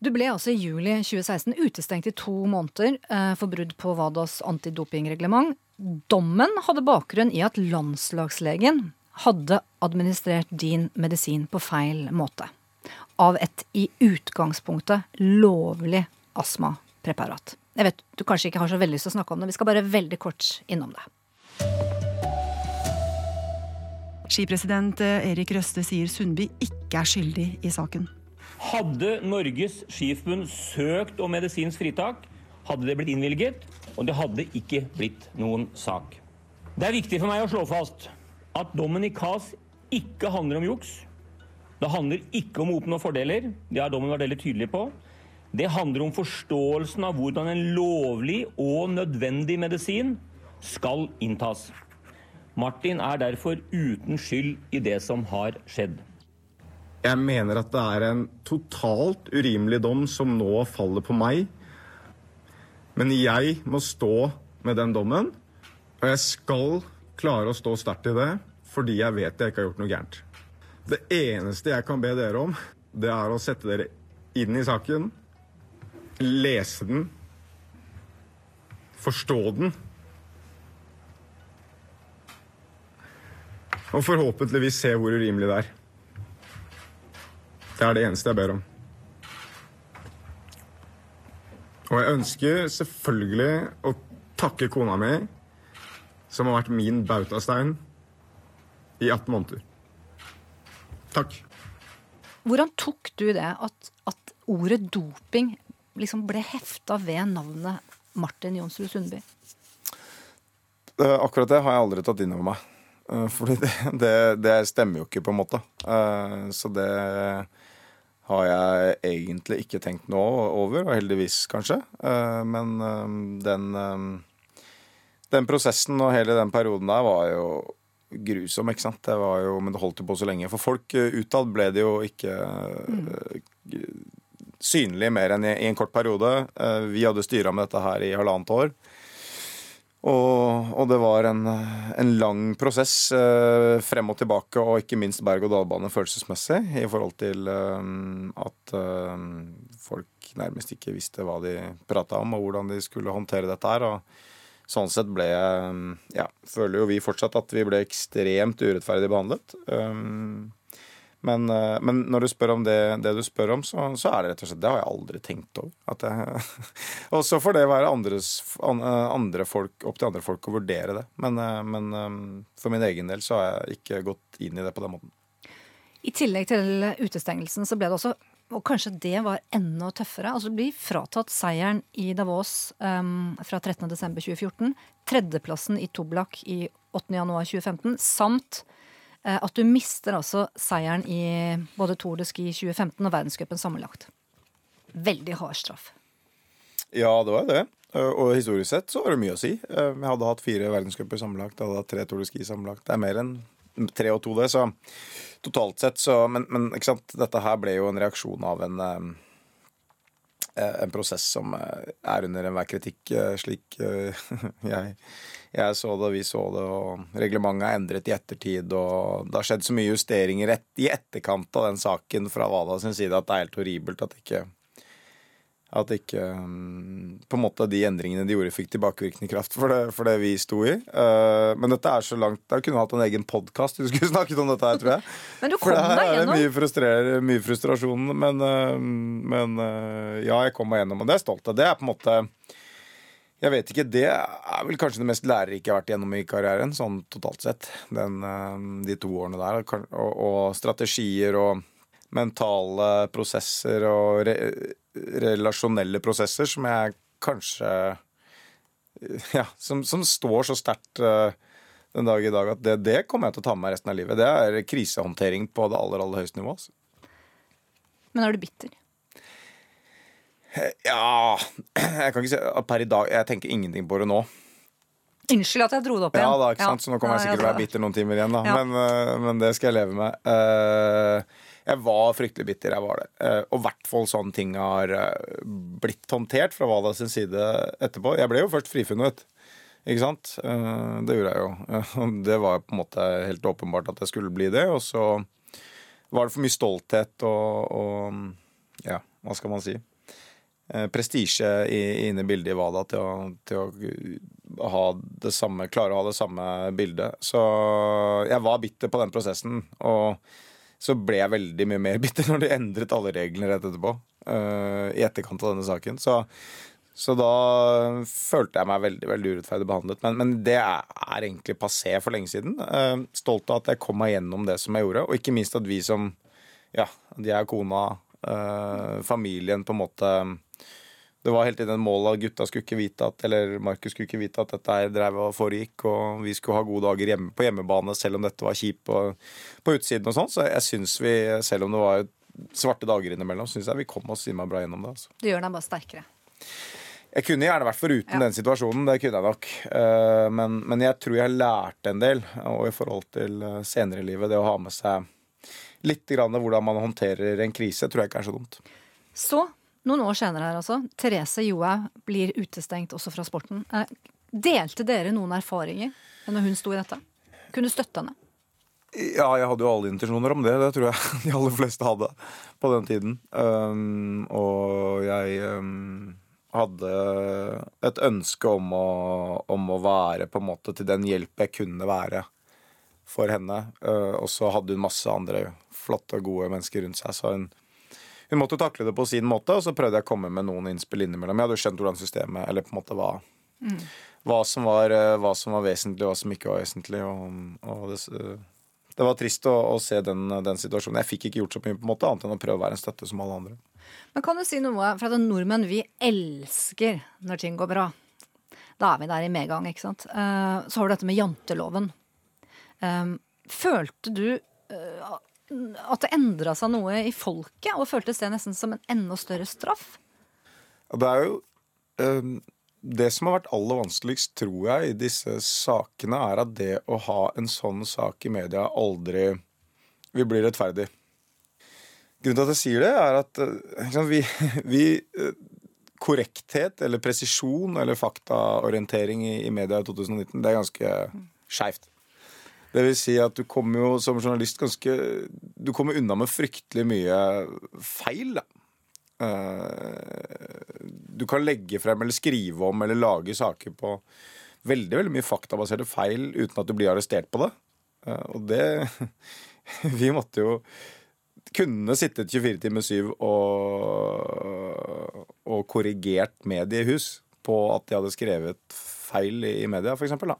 Du ble altså i juli 2016 utestengt i to måneder eh, for brudd på WADAs antidopingreglement. Dommen hadde bakgrunn i at landslagslegen hadde administrert din medisin på feil måte. Av et i utgangspunktet lovlig astmapreparat. Jeg vet du kanskje ikke har så veldig lyst til å snakke om det. Vi skal bare veldig kort innom det. Skipresident eh, Erik Røste sier Sundby ikke er skyldig i saken. Hadde Norges Skiforbund søkt om medisinsk fritak, hadde det blitt innvilget, og det hadde ikke blitt noen sak. Det er viktig for meg å slå fast at dommen i KAS ikke handler om juks. Det handler ikke om å oppnå fordeler. Det har dommen vært veldig tydelig på. Det handler om forståelsen av hvordan en lovlig og nødvendig medisin skal inntas. Martin er derfor uten skyld i det som har skjedd. Jeg mener at det er en totalt urimelig dom som nå faller på meg. Men jeg må stå med den dommen, og jeg skal klare å stå sterkt i det fordi jeg vet jeg ikke har gjort noe gærent. Det eneste jeg kan be dere om, det er å sette dere inn i saken, lese den, forstå den. Og forhåpentligvis se hvor urimelig det er. Det er det eneste jeg ber om. Og jeg ønsker selvfølgelig å takke kona mi, som har vært min bautastein i 18 måneder. Takk. Hvordan tok du det at, at ordet doping liksom ble hefta ved navnet Martin Jonsrud Sundby? Eh, Akkurat det har jeg aldri tatt inn over meg. Eh, Fordi det, det, det stemmer jo ikke, på en måte. Eh, Så det har jeg egentlig ikke tenkt noe over, og heldigvis, kanskje. Eh, Men den, den prosessen og hele den perioden der var jo grusom, ikke sant. Det var jo, men det holdt jo på så lenge. For folk eh, utad ble det jo ikke mm. synlig mer enn i, en kort periode. Eh, Vi hadde styra med dette her i halvannet år. Og, og det var en, en lang prosess eh, frem og tilbake, og ikke minst berg-og-dal-bane følelsesmessig, i forhold til eh, at eh, folk nærmest ikke visste hva de prata om, og hvordan de skulle håndtere dette her. og Sånn sett ble Ja, føler jo vi fortsatt at vi ble ekstremt urettferdig behandlet. Um, men, eh, men når du spør om det, det du spør om, så, så er det rett og slett Det har jeg aldri tenkt over. Jeg, og så får det være andres, eh, andre folk, opp til andre folk å vurdere det. Men, eh, men um, for min egen del så har jeg ikke gått inn i det på den måten. I tillegg til utestengelsen så ble det også, og kanskje det var enda tøffere, altså bli fratatt seieren i Davos um, fra 13.12.2014, tredjeplassen i Toblak i 8.1.2015, samt uh, at du mister altså seieren i både Tour de Ski 2015 og verdenscupen sammenlagt. Veldig hard straff. Ja, det var det. Uh, Og historisk sett så var det mye å si. Vi Jeg hadde hatt fire verdenscuper sammenlagt. Jeg hadde hatt tre Tour de Ski sammenlagt. Det er mer enn tre og to, det. Så totalt sett så Men, men dette her ble jo en reaksjon av en um, eh, en prosess som eh, er under enhver kritikk, eh, slik eh, jeg, jeg så det, vi så det, og reglementet er endret i ettertid, og det har skjedd så mye justeringer et, i etterkant av den saken fra WADA sin side at det er helt horribelt at ikke at ikke mm, på en måte de endringene de gjorde, fikk tilbakevirkende kraft for det, for det vi sto i. Uh, men dette er så langt Da kunne hatt en egen podkast du skulle snakket om dette her, tror jeg. Men du For kom det her er mye, mye frustrasjon. Men, uh, men uh, ja, jeg kom meg gjennom, og det er jeg stolt av. Det er på en måte Jeg vet ikke, Det er vel kanskje det mest lærerike jeg har vært gjennom i karrieren, sånn totalt sett. Den, de to årene der. Og, og strategier og mentale prosesser og re, relasjonelle prosesser som jeg kanskje Ja, som, som står så sterkt øh, den dag i dag at det, det kommer jeg til å ta med meg resten av livet. Det er krisehåndtering på det aller, aller høyeste nivå. Altså. Men er du bitter? Ja Jeg kan ikke si per i dag Jeg tenker ingenting på det nå. Unnskyld at jeg dro det opp igjen. Ja da, ikke sant? Så nå kommer jeg sikkert til å være bitter noen timer igjen, da. Ja. Men, men det skal jeg leve med. Eh, jeg var fryktelig bitter, jeg var det. Eh, og i hvert fall sånne ting har eh, blitt håndtert fra Wada sin side etterpå. Jeg ble jo først frifunnet. Ikke sant? Eh, det gjorde jeg jo. Det var på en måte helt åpenbart at jeg skulle bli det. Og så var det for mye stolthet og, og ja, hva skal man si? prestisje inne i bildet i WADA til å, til å ha det samme, klare å ha det samme bildet. Så jeg var bitter på den prosessen. Og så ble jeg veldig mye mer bitter når de endret alle reglene rett etterpå. Uh, I etterkant av denne saken. Så, så da følte jeg meg veldig veldig urettferdig behandlet. Men, men det er, er egentlig passé for lenge siden. Uh, stolt av at jeg kom meg gjennom det som jeg gjorde, og ikke minst at vi som ja, de er kona, uh, familien på en måte det var hele tiden en mål at gutta skulle ikke vite at Eller Markus skulle ikke vite at dette her drev og foregikk, og vi skulle ha gode dager hjemme på hjemmebane selv om dette var kjipt på, på utsiden og sånn. Så jeg syns vi, selv om det var svarte dager innimellom, syns jeg vi kom oss innmari bra gjennom det. altså. Det gjør deg bare sterkere. Jeg kunne gjerne vært foruten Ja. den situasjonen, det kunne jeg nok. Eh, Men, men jeg tror jeg lærte en del, og i forhold til eh, senere i livet, det å ha med seg litt grann hvordan man håndterer en krise, tror jeg ikke er så dumt. Så, noen år senere her altså, Therese Johaug blir utestengt også fra sporten. Eh, Delte dere noen erfaringer når hun sto i dette? Kunne støtte henne? Ja, jeg hadde jo alle intensjoner om det. Det tror jeg de aller fleste hadde på den tiden. Um, og jeg um, hadde et ønske om å, om å være på en måte til den hjelp jeg kunne være for henne. Uh, og så hadde hun masse andre flotte og gode mennesker rundt seg. Så hun, hun måtte takle det på sin måte, og så prøvde jeg å komme med noen innspill innimellom. Jeg hadde jo skjønt hvordan systemet, eller på en måte hva, hva, som, var, uh, hva som var vesentlig, hva som ikke var vesentlig. Og, og det, uh, det var trist å, å se den, den situasjonen. Jeg fikk ikke gjort så mye på en måte, annet enn å prøve å være en støtte som alle andre. Men kan du si noe For at nordmenn, vi elsker når ting går bra. Da er vi der i medgang, ikke sant. Eh, Så har du dette med janteloven. Eh, Følte du eh, at det endra seg noe i folket, og føltes det nesten som en enda større straff? Det er jo um, Det som har vært aller vanskeligst, tror jeg, i disse sakene, er at det å ha en sånn sak i media aldri vil bli rettferdig. Grunnen til at jeg sier det, er at liksom, vi, vi eh, Korrekthet eller presisjon eller faktaorientering i, i media i 2019, det er ganske skeivt. Det vil si at du kommer jo som journalist ganske Du kommer unna med fryktelig mye feil, da. Eh, du kan legge frem eller skrive om eller lage saker på veldig veldig mye faktabaserte feil uten at du blir arrestert på det. Eh, og det Vi måtte jo kunne sittet 24 timer 7 og, og korrigert mediehus på at de hadde skrevet feil i, media, eksempel. Da.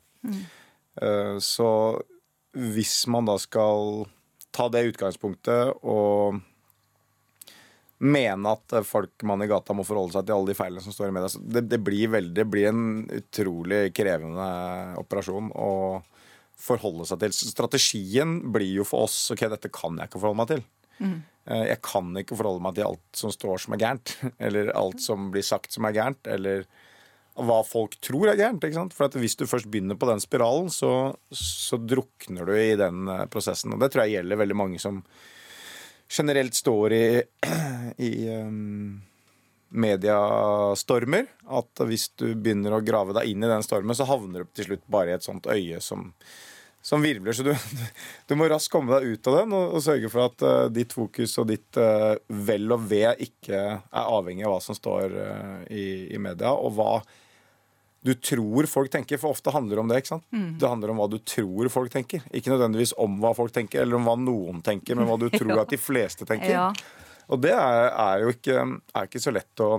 Eh, Så hvis man da skal ta det utgangspunktet og mene at folk mann i gata må forholde seg til alle de feilene som står i media. Så Det, det, blir veldig, det blir en utrolig krevende operasjon å forholde seg til. Strategien blir jo for oss ok, dette kan jeg ikke forholde meg til. Mm. Jeg kan ikke forholde meg til alt som står som er gærent, eller alt som blir sagt som er gærent, eller hva folk tror er gærent. ikke sant? For hvis du først begynner på den spiralen, så, så drukner du i den eh, prosessen. Og det tror jeg gjelder veldig mange som generelt står i, i um, mediestormer. At hvis du begynner å grave deg inn i den stormen, så havner du til slutt bare i et sånt øye som, som virvler. Så du, du må raskt komme deg ut av den og, og sørge for at uh, ditt fokus og ditt uh, vel og ve ikke er avhengig av hva som står uh, i, i media, og hva du tror folk tenker, for ofte handler det om det. ikke sant? Det handler om hva du tror folk tenker. Ikke nødvendigvis om hva folk tenker, eller om hva noen tenker, men hva du tror at de fleste tenker. Ja. Og det er, er jo ikke, er ikke så lett å,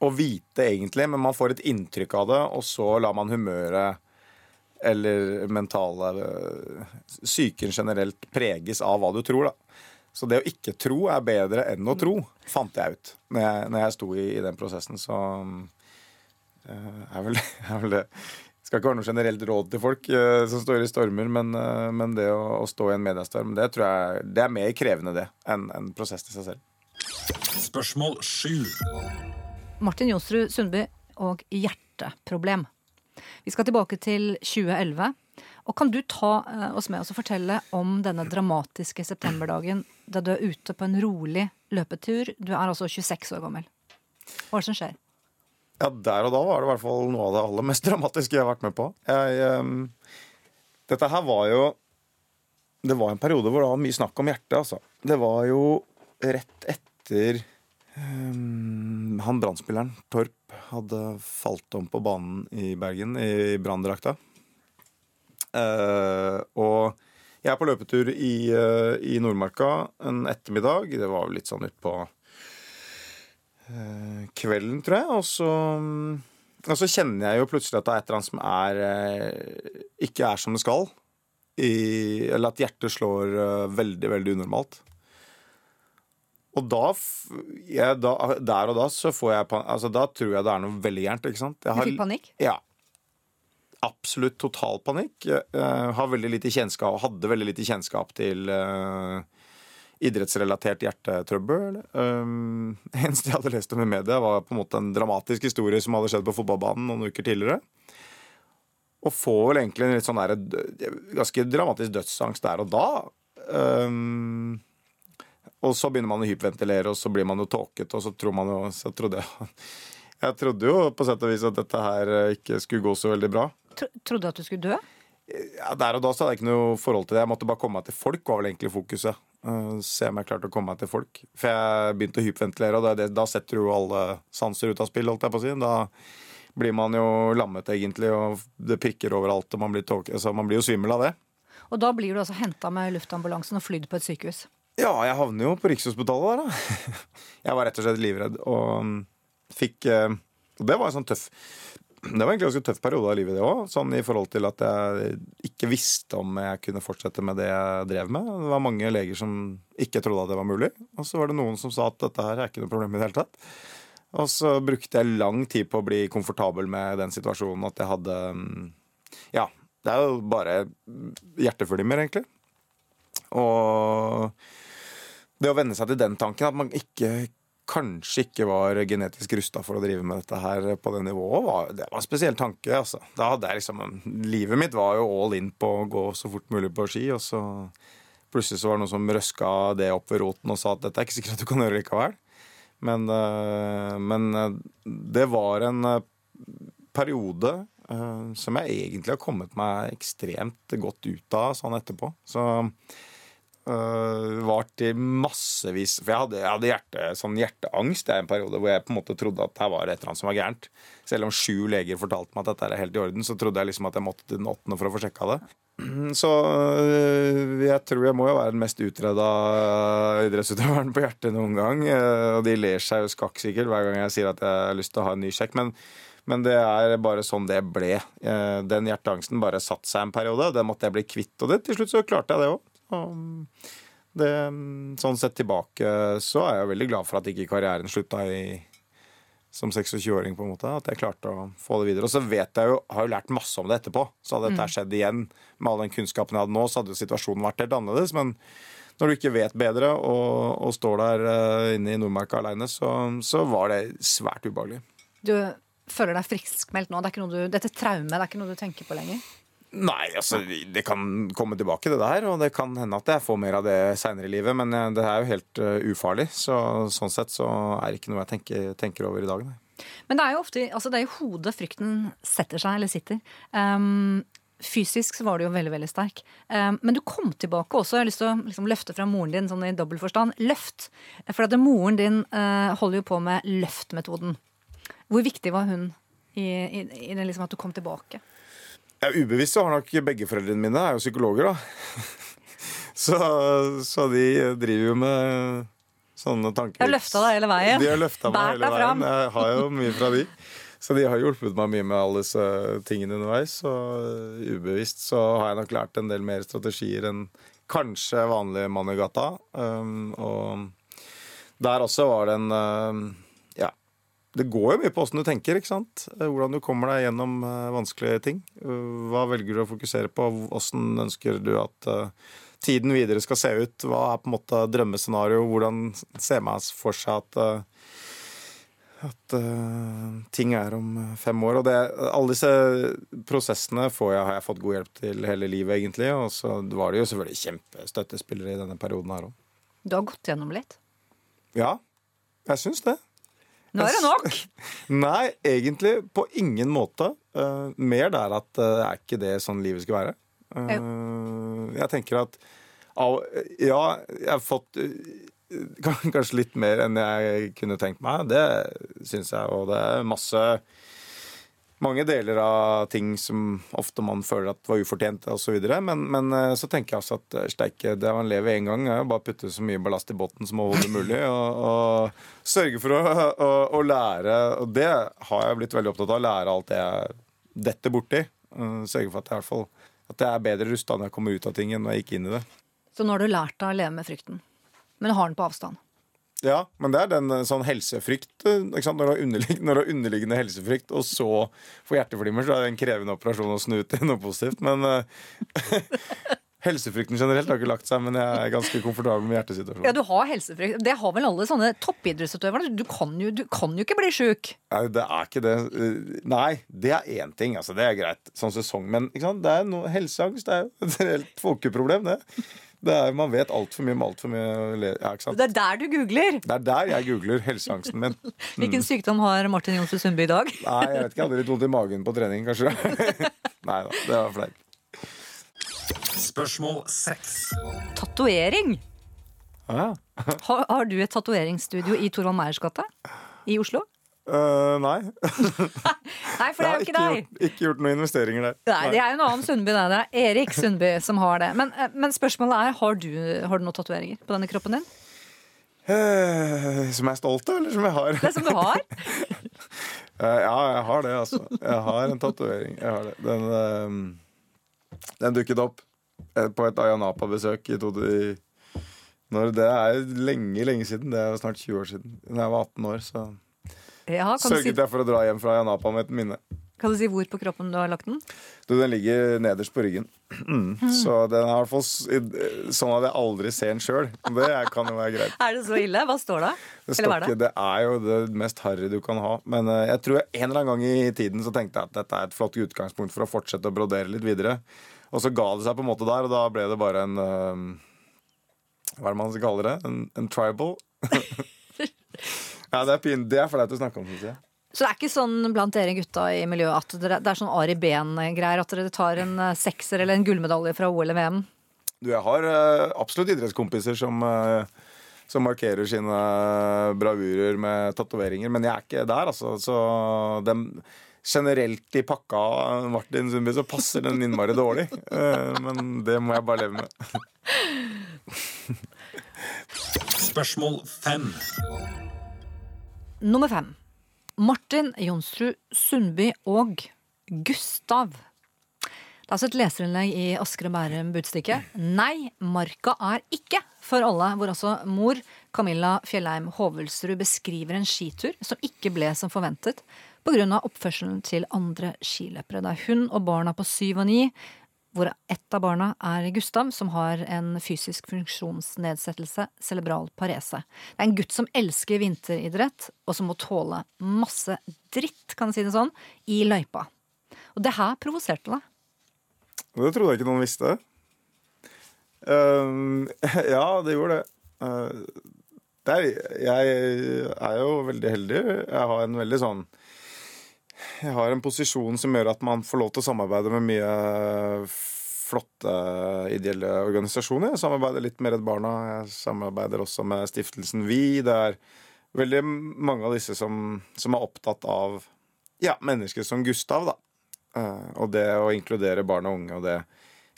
å vite, egentlig, men man får et inntrykk av det, og så lar man humøret eller mentale psyken generelt preges av hva du tror. da. Så det å ikke tro er bedre enn å tro, fant jeg ut når jeg, når jeg sto i, i den prosessen. Så er vel, er vel det det skal ikke være noe generelt råd til folk uh, som står i stormer, men, uh, men det å, å stå i en mediestorm, det tror jeg det er mer krevende det enn en prosess til seg selv. Spørsmål 7. Martin Jonsrud Sundby og hjerteproblem. Vi skal tilbake til 2011. Og kan du ta eh, oss med oss og fortelle om denne dramatiske septemberdagen da du er ute på en rolig løpetur? Du er altså 26 år gammel. Hva er det som skjer? Ja, der og da var det i hvert fall noe av det aller mest dramatiske jeg har vært med på. Jeg, um, dette her var jo Det var en periode hvor det var mye snakk om hjertet, altså. Det var jo rett etter um, han brannspilleren Torp hadde falt om på banen i Bergen i branndrakta. Uh, og jeg er på løpetur i, uh, i Nordmarka en ettermiddag. Det var jo litt sånn utpå kvelden, tror jeg. Og så, og så kjenner jeg jo plutselig at det er et eller annet som er eh, ikke er som det skal. I, eller at hjertet slår eh, veldig, veldig unormalt. Og da, jeg, da, der og da så får jeg panikk. altså Da tror jeg det er noe veldig gærent. ikke sant? Jeg Du fikk panikk? Ja. Absolutt total panikk. Jeg, eh, har veldig lite kjennskap, hadde veldig lite kjennskap til eh, idrettsrelatert hjertetrøbbel. Um, eneste jeg hadde lest om i media, var på en måte en dramatisk historie som hadde skjedd på fotballbanen noen uker tidligere. Og får vel egentlig en litt sånn der, ganske dramatisk dødsangst der og da. Um, og så begynner man å hyperventilere, og så blir man jo tåket, og så tror man jo Så trodde jeg Jeg trodde jo på sett og vis at dette her eh, ikke skulle gå så veldig bra. Tro- Trodde du at du skulle dø? Ja, der og da så hadde jeg ikke noe forhold til det. Jeg måtte bare komme meg til folk, var vel egentlig fokuset. Uh, se om jeg klarte å komme meg til folk. For jeg begynte å hyperventilere, og det, da setter du jo alle sanser ut av spill, holdt jeg på å si. Da blir man jo lammet, egentlig, og det prikker overalt, og man blir, tåke, altså, man blir jo svimmel av det. Og da blir du altså henta med luftambulansen og flydd på et sykehus. Ja, jeg havner jo på Rikshospitalet der, da. Jeg var rett og slett livredd, og um, fikk eh, Og det var en sånn tøff Det var egentlig en ganske tøff periode av livet, det òg. Sånn i forhold til at jeg ikke visste om jeg kunne fortsette med det jeg drev med. Det var mange leger som ikke trodde at det var mulig. Og så var det noen som sa at dette her er ikke noe problem i det hele tatt. Og så brukte jeg lang tid på å bli komfortabel med den situasjonen at jeg hadde um, Ja, det er jo bare hjerteflimmer, egentlig. Og det å venne seg til den tanken, at man ikke kanskje ikke var genetisk rusta for å drive med dette her på det nivået, var, det var en spesiell tanke. altså. Da hadde jeg liksom, Livet mitt var jo all in på å gå så fort mulig på ski, og så plutselig så var det noen som røska det opp ved roten og sa at dette er ikke sikkert at du kan gjøre likevel. Men, øh, men øh, det var en øh, periode som jeg egentlig har kommet meg ekstremt godt ut av sånn etterpå. Så Uh, vart i massevis For jeg hadde, jeg hadde hjerte, sånn hjerteangst i en periode hvor jeg på en måte trodde at her var et eller annet som var gærent. Selv om sju leger fortalte meg at dette er helt i orden, så trodde jeg liksom at jeg måtte til den åttende for å få sjekka det. Så øh, jeg tror jeg må jo være den mest utreda idrettsutøveren på hjertet noen gang. Og de ler seg jo skakk sikkert hver gang jeg sier at jeg har lyst til å ha en ny sjekk. Men, men det er bare sånn det ble. Den hjerteangsten bare satte seg en periode. Den måtte jeg bli kvitt. Og det, til slutt så klarte jeg det òg. Det, sånn sett tilbake så er jeg veldig glad for at ikke karrieren slutta i, som 26-åring. på en måte, At jeg klarte å få det videre. Og så vet jeg jo, har jo lært masse om det etterpå. Så hadde dette skjedd igjen med all den kunnskapen jeg hadde nå, så hadde jo situasjonen vært helt annerledes. Men når du ikke vet bedre og, og står der uh, inne i Nordmarka aleine, så, så var det svært ubehagelig. Du føler deg friskmeldt nå? Det er ikke noe du, dette traumet det er ikke noe du tenker på lenger? Nei, altså det kan komme tilbake det der, og det kan hende at jeg får mer av det seinere i livet, men eh, det er jo helt uh, ufarlig. Så sånn sett så er det ikke noe jeg tenker, tenker over i dag, nei. Men det er jo ofte altså det er i hodet frykten setter seg, eller sitter. Um, fysisk så var du jo veldig veldig sterk. Um, men du kom tilbake også. Jeg har lyst til å liksom, løfte fra moren din sånn i dobbel forstand. Løft. For at moren din uh, holder jo på med løftmetoden. Hvor viktig var hun i, i, i det liksom at du kom tilbake? Ja, ubevisst så har nok begge foreldrene mine er jo psykologer, da. Så, så de driver jo med sånne tanker. Jeg har løfta deg hele veien. De har løfta meg hele deg fram. veien. Jeg har jo mye fra de. Så de har hjulpet meg mye med alle disse tingene underveis. Og ubevisst så har jeg nok lært en del mer strategier enn kanskje vanlig mann i gata. Um, og der også var det en um. Det går jo mye på åssen du tenker, ikke sant. Hvordan du kommer deg gjennom uh, vanskelige ting. Uh, hva velger du å fokusere på? Åssen ønsker du at tiden videre skal se ut? Hva er på en måte drømmescenario? Hvordan ser man for seg at at ting er om fem år. Og det, alle disse prosessene får jeg, har jeg fått god hjelp til hele livet, egentlig. Og så var det jo selvfølgelig kjempestøttespillere i denne perioden her òg. Du har gått gjennom litt. Ja, jeg syns det. Nå er det nok! Nei, egentlig på ingen måte. Uh, mer der at uh, er ikke det sånn livet skal være. Uh, jeg tenker at av, Ja, jeg har fått uh, kanskje litt mer enn jeg kunne tenkt meg. Det syns jeg. Og det er masse mange deler av ting som ofte man føler at var ufortjent osv. Men, men uh, så tenker jeg også at uh, steike, det man lever én gang, er jo bare å putte så mye ballast i båten som overhodet mulig. Og, og sørge for å, å, å lære. Og det har jeg blitt veldig opptatt av. Lære alt det jeg detter borti. Uh, sørge for at jeg, i hvert fall, at jeg er bedre rusta når jeg kommer ut av ting enn når jeg gikk inn i det. Så nå har du lært deg å leve med frykten. Men har den på avstand. Ja, men det er den eh, sånn helsefrykt eh? Når, du har underliggende helsefrykt, og så får hjerteflimmer, så er det en krevende operasjon å snu ut til noe positivt. Men eh, helsefrykten generelt har ikke lagt seg, men jeg er ganske komfortabel med hjertesituasjonen. Ja, du har helsefrykt. Det har vel alle sånne toppidrettsutøvere. Du du kan jo ikke bli sjuk. Nei, det er ikke det. Nei, det er én ting. Altså, det er greit. Sånn sesong. Men det er noe helseangst. Det er jo et reelt folkeproblem, det. Det er, man vet altfor mye om altfor mye ja, ikke sant? Det er der du googler. Det er der jeg googler helseangsten min. Hvilken sykdom har Martin Johnsen Sundby i dag? Nei, jeg vet ikke. Jeg hadde litt vondt i magen på trening, kanskje. Nei da, det var fleip. Spørsmål 6. Tatovering. Ah, Har, har du et tatoveringsstudio i Torvald Meyers gate i Oslo? Øh, nei. Nei, for det er jo ikke deg. gjort, ikke gjort noen investeringer der. Nei, det er jo en annen Sundby. Det er Erik Sundby som har det. Men, eh, men spørsmålet er, har du, har du noen tatoveringer på denne kroppen din? Uh, Som jeg er stolt av, eller som jeg har? Det er som du har? uh, Ja, jeg har det, altså. Jeg har en tatovering. Jeg har det. Den, den dukket opp på et Ayanapa-besøk i, to- i når Det er lenge, lenge siden. Det er snart 20 år siden. Da jeg var 18 år, så Ja, du si, sørget jeg for å dra hjem fra Ayanapa med et minne. kan du si hvor på kroppen du har lagt den? Du, den ligger nederst på ryggen. Mm. Så den er hvert fall sånn at jeg aldri ser den sjøl. Det er- kan jo være greit. Er det så ille? Hva står det? Det, er står ikke- det er jo det mest harry du kan ha. Men eh, jeg tror en eller annen gang i tiden så tenkte jeg at dette er et flott utgangspunkt for å fortsette å brodere litt videre. Og så ga det seg på en måte der, og da ble det bare en eh, Hva er det man skal kalle det? En, en tribal? ja, det er, pin, det er flaut å snakke om, syns jeg. Så det er ikke sånn blant dere gutta i miljøet at dere, det er sånn Ari Behn-greier? At dere tar en eh, sekser eller en gullmedalje fra OL eller VM? Du, jeg har uh, absolutt idrettskompiser som, uh, som markerer sine bravurer med tatoveringer, men jeg er ikke der, altså. Så dem, generelt i pakka Martin Sundby så passer den innmari dårlig. Uh, men det må jeg bare leve med. Spørsmål fem. Nummer fem. Martin Jonsrud Sundby og Gustav. Det er altså et leserinnlegg i Asker og Bærum Budstikke. Nei, marka er ikke for alle, hvor altså mor Camilla Fjellheim Hovelsrud beskriver en skitur som ikke ble som forventet pga. oppførselen til andre skiløpere. Det er hun og barna på syv og ni, hvor ett av barna er Gustav, som har en fysisk funksjonsnedsettelse, cerebral parese. Det er en gutt som elsker vinteridrett, og som må tåle masse dritt, kan jeg si det sånn, i løypa. Og det her provoserte deg. Det trodde jeg ikke noen visste. Uh, ja, det gjorde det. Uh, det er, jeg er jo veldig heldig. Jeg har en veldig sånn Jeg har en posisjon som gjør at man får lov til å samarbeide med mye flotte ideelle organisasjoner. Jeg samarbeider litt med Redd Barna. Jeg samarbeider også med Stiftelsen Vi. Det er veldig mange av disse som, som er opptatt av ja, mennesker som Gustav, da. Eh, og det å inkludere barn og unge, og det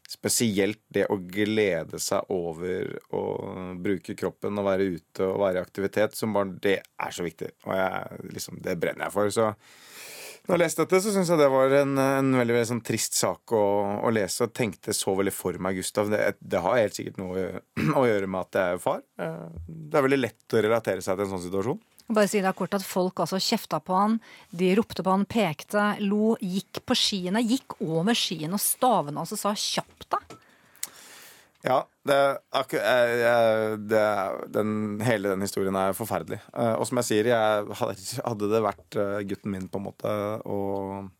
spesielt det å glede seg over å bruke kroppen og være ute og være i aktivitet som barn, det er så viktig. Og jeg, liksom, det brenner jeg for. Så når jeg leste dette, så syns jeg det var en, en veldig, veldig sånn trist sak å, å lese. Og tenkte så veldig for meg, Gustav. Det, det har helt sikkert noe å gjøre, å gjøre med at jeg er far. Eh, Det er veldig lett å relatere seg til en sånn situasjon. Bare si det kort at Folk altså kjefta på han, de ropte på han, pekte, lo, gikk på skiene. Gikk over skiene og stavene hans og sa 'kjapp deg'. Ja, det, jeg- jeg- det, den, hele den historien er forferdelig. Eh, Og som jeg sier, jeg, hadde- det vært eh, gutten min, på en måte, og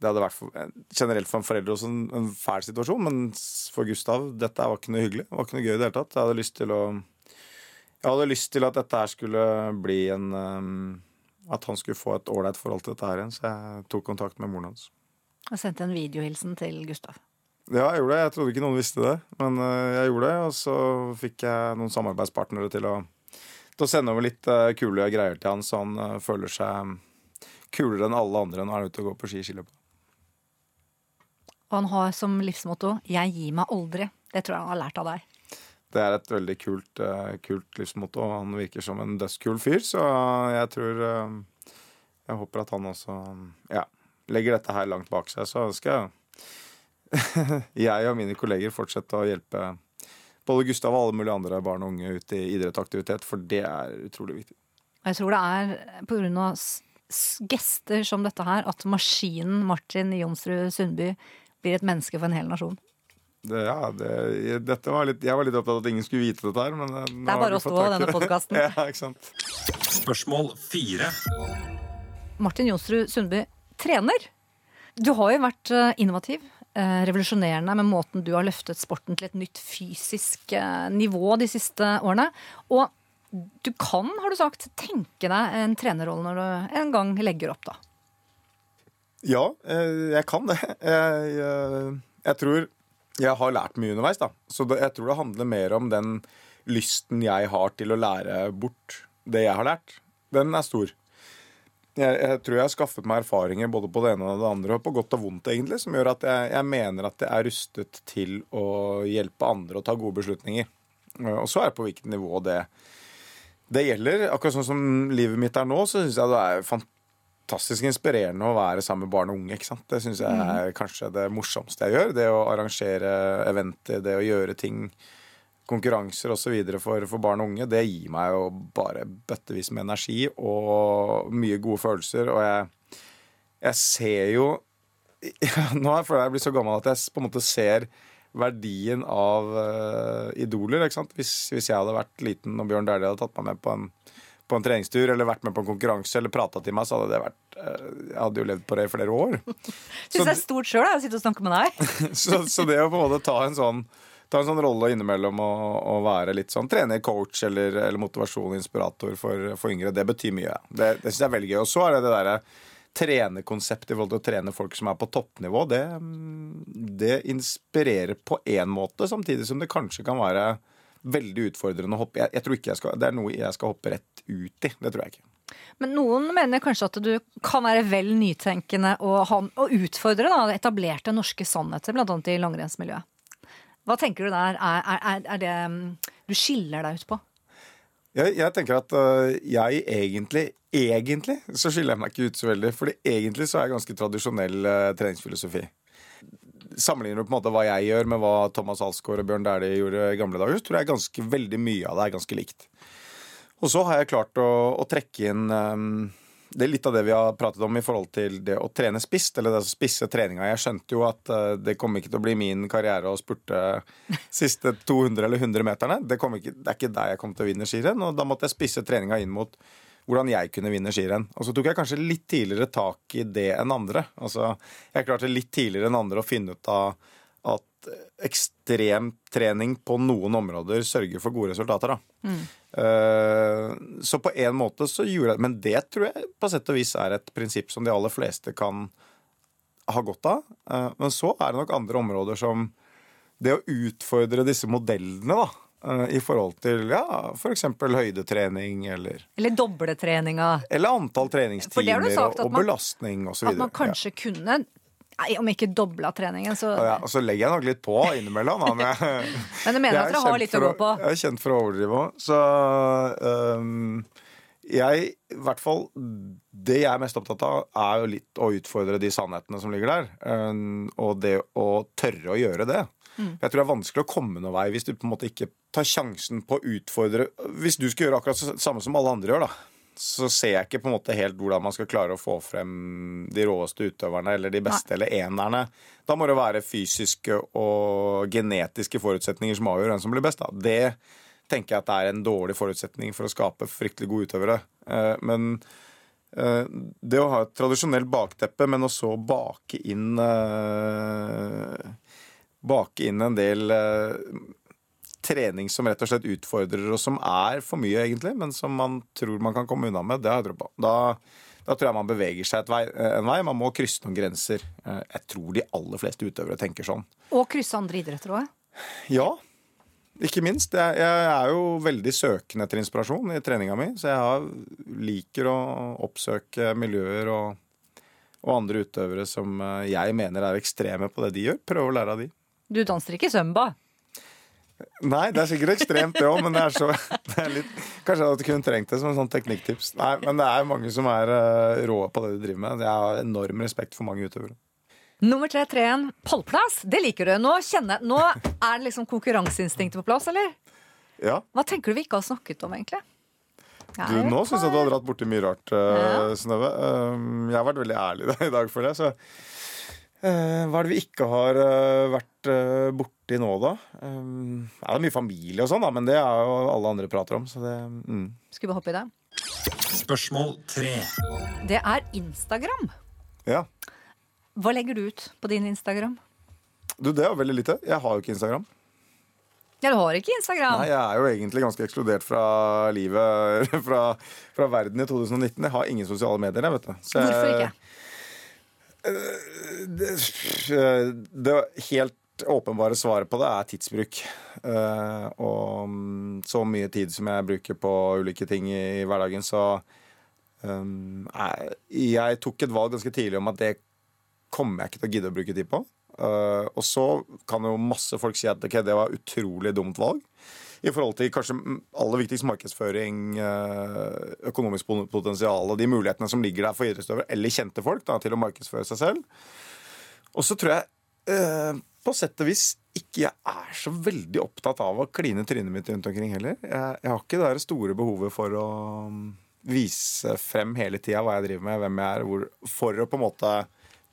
det hadde vært for, eh, generelt for en forelder også en, en fæl situasjon, men for Gustav, dette var ikke noe hyggelig. Det var ikke noe gøy i det hele tatt. Jeg hadde lyst til å Jeg hadde lyst til at dette her skulle bli en eh, At han skulle få et ålreit forhold til dette her igjen, så jeg tok kontakt med moren hans. Og sendte en videohilsen til Gustav. Ja, jeg gjorde det. Jeg trodde ikke noen visste det, men øh, jeg gjorde det. Og så fikk jeg noen samarbeidspartnere til å, til å sende over litt øh, kule greier til han, så han øh, føler seg kulere enn alle andre når han er ute og går på ski i skiløpet. Og han har som livsmotto 'Jeg gir meg aldri'. Det tror jeg han har lært av deg. Det er et veldig kult, kult livsmotto, han virker som en dødskul fyr, så jeg tror Jeg håper at han også ja, legger dette her langt bak seg, så skal jeg jeg og mine kolleger fortsette å hjelpe både Gustav og alle mulige andre barn og unge ut i idrett og aktivitet, for det er utrolig viktig. Jeg tror det er på grunn av gester som dette her at maskinen Martin Jonsrud Sundby blir et menneske for en hel nasjon. Det, ja, det, dette var litt, jeg var litt opptatt av at ingen skulle vite dette her. Men eh, Det er bare å og i denne podkasten. ja, ikke sant? Spørsmål fire. Martin Jonsrud Sundby trener. Du har jo vært eh, innovativ, revolusjonerende med måten du har løftet sporten til et nytt fysisk eh, nivå de siste årene. Og du kan, har du sagt, tenke deg en trenerrolle når du en gang legger opp, da. Ja, eh, jeg kan det. Jeg, jeg, jeg tror jeg har lært mye underveis, da. Så jeg tror det handler mer om den lysten jeg har til å lære bort det jeg har lært. Den er stor. Jeg, jeg tror jeg har skaffet meg erfaringer både på det ene og det andre, og på godt og vondt, egentlig, som gjør at jeg, jeg mener at jeg er rustet til å hjelpe andre å ta gode beslutninger. Eh, Og så er det på hvilket nivå det, det gjelder. Akkurat sånn som livet mitt er nå, så syns jeg det er fantastisk inspirerende å være sammen med barn og unge. ikke sant? Det syns jeg er kanskje det morsomste jeg gjør. Det å arrangere eventer, det å gjøre ting, konkurranser osv. For, for barn og unge, det gir meg jo bare bøttevis med energi og mye gode følelser. Og jeg, jeg ser jo Nå er jeg jeg blitt så gammel at jeg på en måte ser verdien av uh, idoler. ikke sant? Hvis, hvis jeg hadde vært liten og Bjørn Dæhlie hadde tatt meg med på en, på en treningstur eller vært med på en konkurranse eller prata til meg, så hadde det vært eh, Jeg hadde jo levd på det i flere år. Syns det er stort sjøl å sitte og snakke med deg. så, så det å på en måte ta en sånn Ta en sånn rolle innimellom og, og være litt sånn trener, coach eller, eller motivasjon, inspirator for, for yngre, det betyr mye. Det, det syns jeg er veldig gøy. Og så er det det derre trenerkonseptet i forhold til å trene folk som er på toppnivå. Det, det inspirerer på én måte, samtidig som det kanskje kan være veldig utfordrende å hoppe. Jeg, jeg tror ikke jeg skal, Det er noe jeg skal hoppe rett ut i. Det tror jeg ikke. Men noen mener kanskje at du kan være vel nytenkende og, og utfordre da, etablerte norske sannheter, bl.a. i langrennsmiljøet. Hva tenker du der? Er, er, er det mm, du skiller deg ut på? Jeg, jeg tenker at øh, jeg egentlig Egentlig så skiller jeg meg ikke ut så veldig. Fordi egentlig så er jeg ganske tradisjonell øh, treningsfilosofi. Sammenligner du på en måte hva jeg gjør med hva Thomas Alsgaard og Bjørn Dæhlie gjorde i gamle dager, tror jeg ganske veldig mye av det er ganske likt. Og så har jeg klart å, å trekke inn øhm, Det er litt av det vi har pratet om i forhold til det å trene spisst, eller det å spisse treninga. Jeg skjønte jo at øh, det kom ikke til å bli min karriere å spurte siste 200 eller 100 meterne. Det, ikke, det er ikke der jeg kom til å vinne skirenn, og da måtte jeg spisse treninga inn mot hvordan jeg kunne vinne skirenn. Og så tok jeg kanskje litt tidligere tak i det enn andre. Altså, jeg klarte litt tidligere enn andre å finne ut av at ekstremtrening på noen områder sørger for gode resultater. Da. Eh, så på en måte så gjorde jeg Men det tror jeg på sett og vis er et prinsipp som de aller fleste kan ha godt av. Eh, men så er det nok andre områder som det å utfordre disse modellene, da. eh, I forhold til ja, f.eks. høydetrening eller, Eller dobletreninga? eller antall treningstimer og, belastning osv. At man kanskje kunne Nei, om ikke dobla treningen, så Ja, og så legger jeg nok litt på innimellom. Da, men jeg, Men jeg mener jeg at er dere har litt å å gå på. Jeg er kjent for å overdrive òg. Så um, jeg, i hvert fall Det jeg er mest opptatt av, er jo litt å utfordre de sannhetene som ligger der. Um, og det å tørre å gjøre det. Mm. Jeg tror det er vanskelig å komme noen vei hvis du på en måte ikke tar sjansen på å utfordre Hvis du skal gjøre akkurat det samme som alle andre gjør, da så ser jeg ikke på en måte helt hvordan man skal klare å få frem de råeste utøverne eller de beste eller enerne. Da må det være fysiske og genetiske forutsetninger som avgjør hvem som blir best. Da. Det tenker jeg at det er en dårlig forutsetning for å skape fryktelig gode utøvere. Eh, Men eh, det å ha et tradisjonelt bakteppe, men å så bake inn eh, Bake inn en del trening som rett og slett utfordrer, og som er for mye, egentlig, men som man tror man kan komme unna med, det har jeg tro på. Da, da tror jeg man beveger seg vei, en vei. Man må krysse noen grenser. Eh, Jeg tror de aller fleste utøvere tenker sånn. Og krysse andre idretter òg. Ja, ikke minst. Jeg, jeg er jo veldig søkende etter inspirasjon i treninga mi, så jeg har, liker å oppsøke miljøer og, og andre utøvere som eh, jeg mener er ekstreme på det de gjør. Prøve å lære av de. Du danser ikke zumba? Nei, det er sikkert ekstremt, det òg, men det er så det er litt, Kanskje at du kunne trengt det som en sånn teknikktips. Nei, men det er mange som er eh, uh, rå på det de driver med. Jeg har enorm respekt for mange utøvere. Nummer tre, treen, pallplass. Det liker du. Nå, kjenner, nå er det liksom konkurranseinstinktet på plass, eller? Ja. Hva tenker du vi ikke har snakket om, egentlig? Ja, du, nå syns jeg du har dratt borti mye rart, uh, Synnøve. Uh, jeg har vært veldig ærlig i dag for det. Så uh, hva er det vi ikke har vært borti? 40 nå, da. Um, er det er mye familie og sånn, da, men det er jo alle andre prater om. Så det, mm. Skal vi hoppe i det? Spørsmål tre. Det er Instagram. Ja. Hva legger du ut på din Instagram? Du, Det er veldig lite. Jeg har jo ikke Instagram. Ja, du har ikke Instagram? Nei, Jeg er jo egentlig ganske ekskludert fra livet, fra, fra verden i 2019. Jeg har ingen sosiale medier. Jeg, vet du. Så Hvorfor ikke? Eh, det det, det, helt åpenbare svaret på det er tidsbruk. Eh, og mm, så mye tid som jeg bruker på ulike ting i hverdagen, så um, jeg, tok et valg ganske tidlig om at det kommer jeg ikke til å gidde å bruke tid på. Eh, og så kan jo masse folk si at okay, det var utrolig dumt valg. I forhold til kanskje aller viktigst markedsføring, eh, økonomisk potensial og de mulighetene som ligger der for idrettsutøvere eller kjente folk da, til å markedsføre seg selv. Og så tror jeg eh, på sett og vis ikke jeg er så veldig opptatt av å kline trynet mitt rundt omkring heller. Jeg, jeg har ikke det store behovet for å mm, vise frem hele tida hva jeg driver med, hvem jeg er, hvor, for å på en måte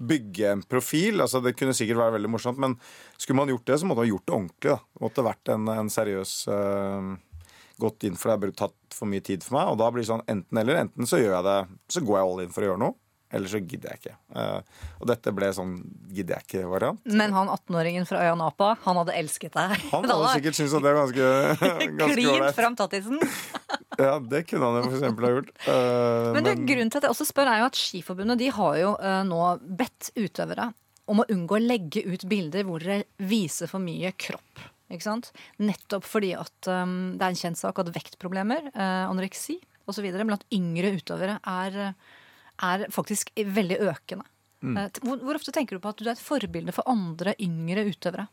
bygge en profil. altså Det kunne sikkert være veldig morsomt, men skulle man gjort det, så måtte man gjort det ordentlig. da. Det måtte vært en, en seriøs uh, gått inn for det, tatt for mye tid for meg. Og da blir det sånn enten eller. Enten så gjør jeg det, så går jeg all in for å gjøre noe. Eller så gidder jeg ikke. Uh, og dette ble sånn gidder jeg ikke-variant. Men han 18-åringen fra øya Napa, han hadde elsket deg. Han hadde sikkert syntes at det var ganske, ålreit. Klint fram tattisen. Ja, det kunne han jo eksempel ha gjort. Uh, Men, du, grunnen til at jeg også spør er jo at Skiforbundet de har jo uh, nå bedt utøvere om å unngå å legge ut bilder hvor dere viser for mye kropp. Ikke sant? Nettopp fordi at um, det er en kjent sak at vektproblemer, uh, anoreksi osv. blant yngre utøvere er, er faktisk veldig økende. Mm. Eh, hvor, hvor ofte tenker du på at du er et forbilde for andre yngre utøvere?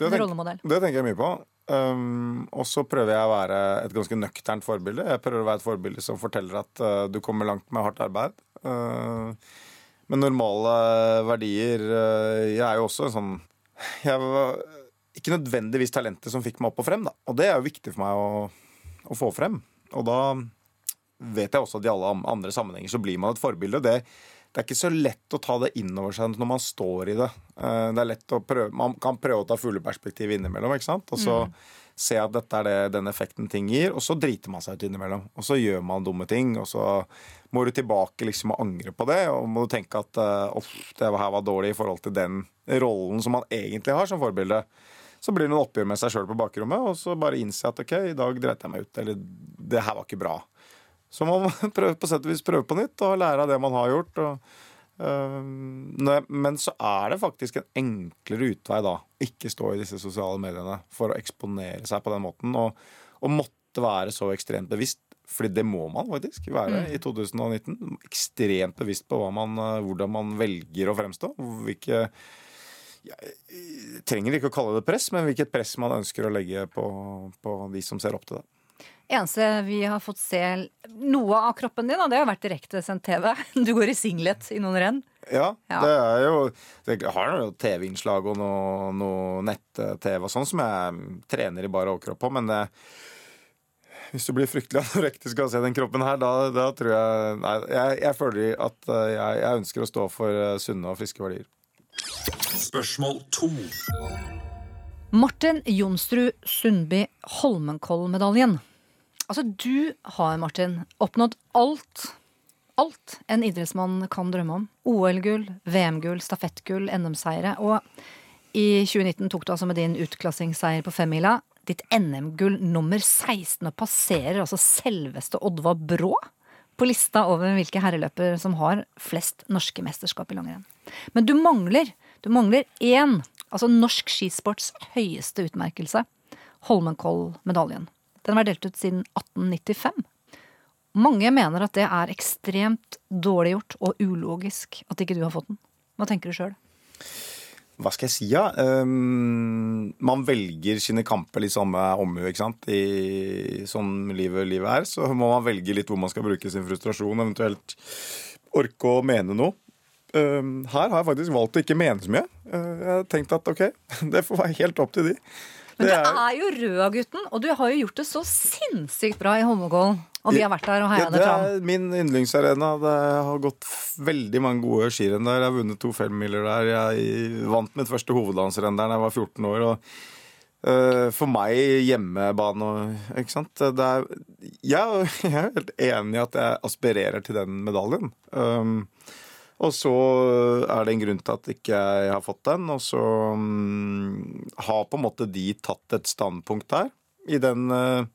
Det, tenk, det tenker jeg mye på. Um, og så prøver jeg å være et ganske nøkternt forbilde. Jeg prøver å være et forbilde som forteller at uh, du kommer langt med hardt arbeid. Uh, med normale verdier. Uh, jeg er jo også en sånn Jeg var ikke nødvendigvis talentet som fikk meg opp og frem, da. Og det er jo viktig for meg å, å få frem. Og da vet jeg også at i alle andre sammenhenger så blir man et forbilde. det det er ikke så lett å ta det inn over seg når man står i det. Eh, Det er lett å prøve, Man kan prøve å ta fugleperspektivet innimellom, ikke sant? og så se at dette er det, den effekten ting gir, og så driter man seg ut innimellom. Og så gjør man dumme ting, og så må du tilbake liksom og angre på det. Og må du tenke at eh, «Uff, det her var dårlig i forhold til den rollen som man egentlig har som forbilde. Så blir det noen oppgjør med seg sjøl på bakrommet, og så bare innse at ok, i dag dreit jeg meg ut, eller det her var ikke bra. Så man prøver prøve, på sett og vis prøve på nytt og lære av det man har gjort. Og, øh, men så er det faktisk en enklere utvei da. Ikke stå i disse sosiale mediene for å eksponere seg på den måten. Og, og måtte være så ekstremt bevisst. Fordi det må man faktisk være i 2019. Ekstremt bevisst på man, øh, hvordan man velger å fremstå. Hvilke jeg trenger ikke å kalle det press, men hvilket press man ønsker å legge på, på de som ser opp til det. Eneste vi har fått se noe av kroppen din, og det har vært direktesendt TV. Du går i singlet i noen renn. Ja, Ja. det er jo Jeg har jo TV-innslag og noe, noe nett-TV og sånn som jeg trener i bare overkropp på, men det, hvis du blir fryktelig anorektisk av å se den kroppen her, da, da tror jeg Nei, jeg, jeg føler at eh, jeg, jeg ønsker å stå for eh, sunne og friske verdier. Spørsmål to. Martin Jonsrud Sundby Holmenkollmedaljen. Altså, du har, Martin, oppnådd alt. Alt en idrettsmann kan drømme om. OL-gull, VM-gull, stafettgull, NM-seire. Og i 2019 tok du altså med din utklassingsseier på femmila ditt NM-gull nummer 16 og passerer altså selveste Oddvar Brå på lista over hvilke herreløpere som har flest norske mesterskap i langrenn. Men du mangler, du mangler én, altså norsk skisports høyeste utmerkelse. Holmenkollmedaljen. Den vært delt ut siden 1895. Mange mener at det er ekstremt dårlig gjort og ulogisk at ikke du har fått den. Hva tenker du sjøl? Hva skal jeg si, ja? Um, man velger sine kamper litt samme omhu, ikke sant. I sånn livet, livet er. Så må man velge litt hvor man skal bruke sin frustrasjon, eventuelt orke å mene noe. Um, her har jeg faktisk valgt å ikke mene så mye. Uh, jeg har tenkt at OK, det får være helt opp til de. Men Det er- jo rød-gutten, og du har jo gjort det så sinnssykt bra i Holmenkollen. Og vi har vært der og Ja, heia det det fram. er min yndlingsarena. Det har gått veldig mange gode skirenn der. Jeg har vunnet to femmiler der. Jeg vant mitt første hovedlandsrenn der da jeg var 14 år. Og, øh, for meg hjemmebane og Ikke sant. Det er, jeg, jeg er helt enig i at jeg aspirerer til den medaljen. Um, og så er det en grunn til at ikke jeg har fått den. Og så um, har på en måte de tatt et standpunkt der. I den øh,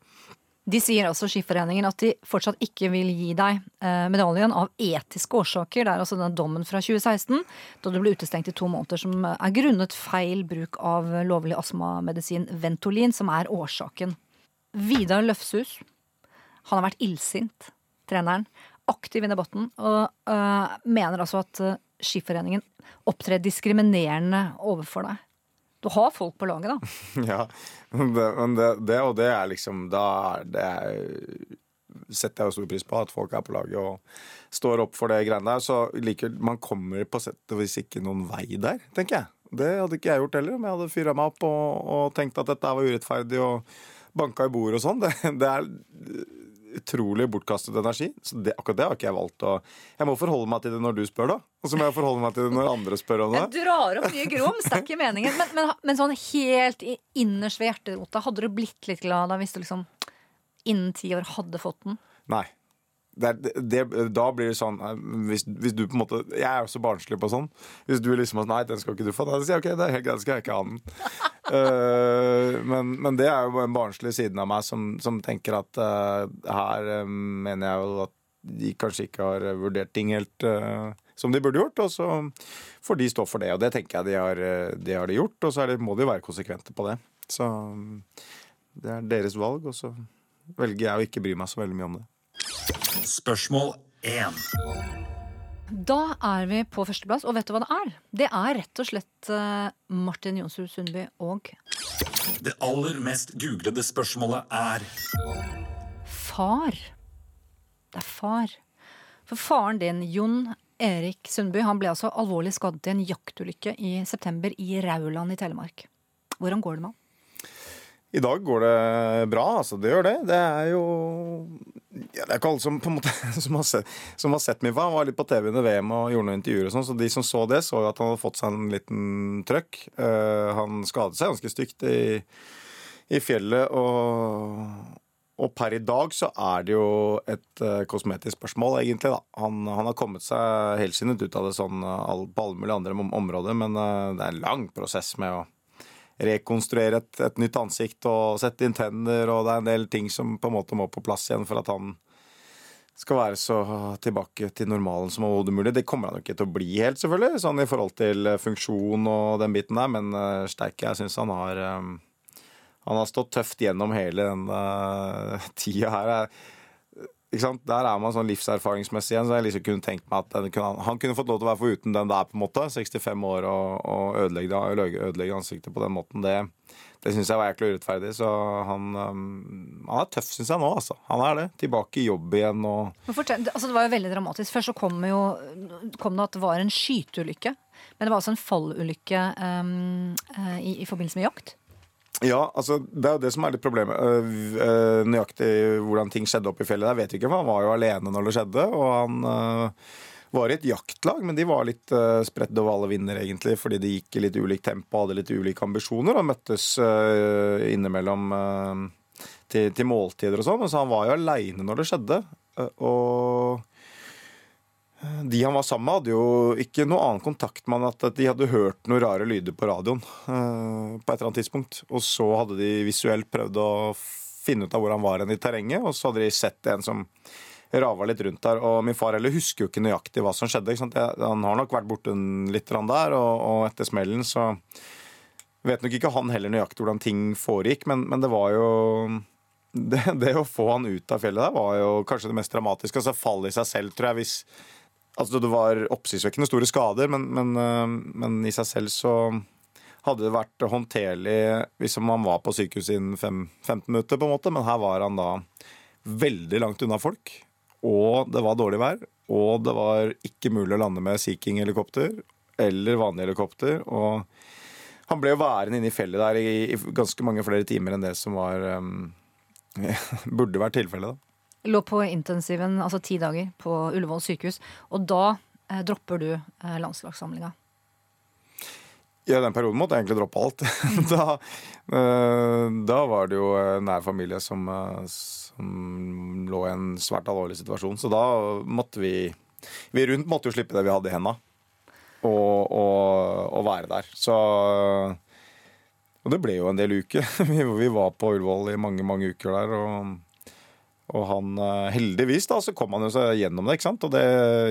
De sier altså Skiforeningen at de fortsatt ikke vil gi deg eh, medaljen av etiske årsaker. Det er altså den dommen fra 2016 da du ble utestengt i to måneder som er grunnet feil bruk av lovlig astmamedisin Ventolin, som er årsaken. Vidar Løfshus, han har vært illsint, treneren. Aktiv i debatten, og uh, mener altså at uh, Skiforeningen opptrer diskriminerende overfor deg. Du har folk på laget, da. Ja, det, men det, det og det er liksom Da er det setter jeg jo stor pris på at folk er på laget og står opp for det greiene der. Så like, man kommer på sett og vis ikke noen vei der, tenker jeg. Det hadde ikke jeg gjort heller, om jeg hadde fyra meg opp og, og tenkt at dette var urettferdig og banka i bordet og sånn. Det, det er utrolig bortkastet energi. Så det, akkurat det har ikke jeg valgt å Jeg må forholde meg til det når du spør, da. Og så må jeg forholde meg til det når andre spør om det. Jeg drar opp mye grums, det er ikke meningen. Men, men, men sånn helt innerst ved hjerterota, hadde du blitt litt glad da hvis du liksom innen ti år hadde fått den? Nei. Det, det, da blir det sånn eh, hvis, hvis du på en måte Jeg er jo så barnslig på sånn. Hvis du liksom at Nei, den skal ikke du få. Da sier jeg ok, det er helt greit, skal jeg ikke ha den. Eh, men, men det er jo en barnslig siden av meg som, som tenker at uh, her eh, mener jeg jo at de kanskje ikke har vurdert ting helt som de burde gjort. Og så får de stå for det. Og det tenker jeg de har, de har gjort. Og så det, må de jo være konsekvente på det. Så det er deres valg. Og så velger jeg å ikke bry meg så veldig mye om det. Spørsmål 1. Da er vi på førsteplass, og vet du hva det er? Det er rett og slett eh, Martin Jonsrud Sundby og Det aller mest googlede spørsmålet er far. Det er far. For faren din, Jon Erik Sundby, han ble altså alvorlig skadet i en jaktulykke i september i Rauland i Telemark. Hvordan går det med han? I dag går det bra, altså. Det gjør det. Det er jo ja, Det er ikke alle som måte som har sett, som har sett min far. Han var litt på TV under VM og gjorde noen intervjuer og sånn, så de som så det, så jo at han hadde fått seg en liten trøkk. Uh, han skadet seg ganske stygt i, i fjellet, og, og per i dag så er det jo et uh, kosmetisk spørsmål, egentlig. da. Han, han har kommet seg helskinnet ut av det sånn all, på alle mulige andre områder, men uh, det er en lang prosess med å rekonstruere et, et nytt ansikt og sette inn tenner, og det er en del ting som på en måte må på plass igjen for at han skal være så tilbake til normalen som overhodet mulig. Det kommer han jo ikke til å bli helt, selvfølgelig, sånn i forhold til eh, funksjon og den biten der, men uh, sterke, jeg syns han har um, Han har stått tøft gjennom hele den uh, tida her. Jeg-? Der er man sånn livserfaringsmessig igjen, så jeg liksom kunne tenkt meg at kunne, han kunne fått lov til å være foruten den der, på en måte. 65 år og, og ødelegge, ødelegge, ansiktet på den måten. Det, det syns jeg var jæklig urettferdig. Så han, um, han er tøff, syns jeg nå, altså. Han er det. Tilbake i jobb igjen og fortell, altså det var jo veldig dramatisk. Først så kom, jo, kom det at det var en skyteulykke. Men det var altså en fallulykke um, eh, i, i forbindelse med jakt. Ja, altså det er jo det som er litt problemet. Øh, øh, nøyaktig hvordan ting skjedde oppe i fjellet der, vet vi ikke. For han var jo alene når det skjedde. Og han øh, var i et jaktlag, men de var litt spredt over alle vinder, egentlig. Fordi de gikk i litt ulikt tempo, hadde litt ulike ambisjoner og møttes innimellom til, til måltider og sånn. Så han var jo aleine når det skjedde. Og de han var sammen med, hadde jo ikke noe annen kontakt med han at de hadde hørt noen rare lyder på radioen eh, på et eller annet tidspunkt. Og så hadde de visuelt prøvd å finne ut av hvor han var hen i terrenget, og så hadde de sett en som rava litt rundt der. Og min far heller husker jo ikke nøyaktig hva som skjedde. Han har nok vært borte litt der, og, og etter smellen så vet nok ikke han heller nøyaktig hvordan ting foregikk, men, men det var jo det, det å få han ut av fjellet der var jo kanskje det mest dramatiske. Altså Fallet i seg selv, tror jeg, hvis Altså Det var oppsiktsvekkende store skader, men, men, øh, men i seg selv så hadde det vært håndterlig hvis man var på sykehuset innen fem, 15 minutter, på en måte. Men her var han da veldig langt unna folk. Og det var dårlig vær. Og det var ikke mulig å lande med Sea King-helikopter eller vanlig helikopter. Og han ble jo værende inne i fjellet der i ganske mange flere timer enn det som var um, burde vært tilfellet. da. Lå på intensiven altså ti dager på Ullevål sykehus. Og da eh, dropper du eh, landslagssamlinga. I den perioden måtte jeg egentlig droppe alt. da, eh, da var det jo eh, nær familie som, eh, som lå i en svært alvorlig situasjon. Så da måtte vi Vi rundt måtte jo slippe det vi hadde i henda, og, og, og være der. Så Og det ble jo en del uker. Vi, vi var på Ullevål i mange, mange uker der. og og han, eh, heldigvis da, så kom han jo seg gjennom det. ikke sant? Og det,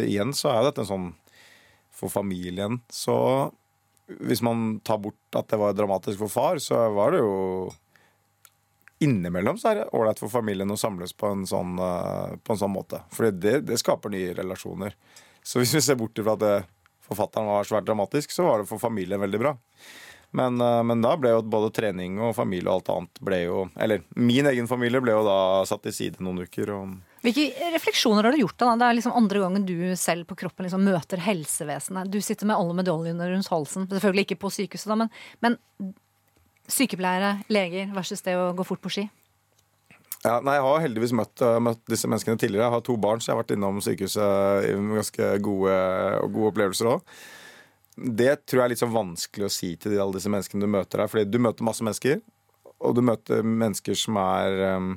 igjen så er jo dette en sånn For familien så Hvis man tar bort at det var dramatisk for far, så var det jo Innimellom så er det ålreit for familien å samles på en sånn, eh, på en sånn måte. For det, det skaper nye relasjoner. Så hvis vi ser bort ifra at det, forfatteren var svært dramatisk, så var det for familien veldig bra. Men, eh, men da ble jo både trening og familie og alt annet ble jo Eller min egen familie ble jo da satt til side noen uker. Hvilke refleksjoner har du gjort da? Det er liksom andre gangen du selv på kroppen liksom møter helsevesenet. Du sitter med alle medaljene rundt halsen. Selvfølgelig ikke på sykehuset, da, men, men sykepleiere, leger versus det å gå fort på ski. Ja, nei, Jeg har heldigvis møtt, uh, møtt disse menneskene tidligere. Jeg har to barn, så jeg har vært innom sykehuset med ganske gode, gode opplevelser òg. Det tror jeg er litt sånn vanskelig å si til alle disse menneskene du møter her. Fordi du møter masse mennesker, og du møter mennesker som er um,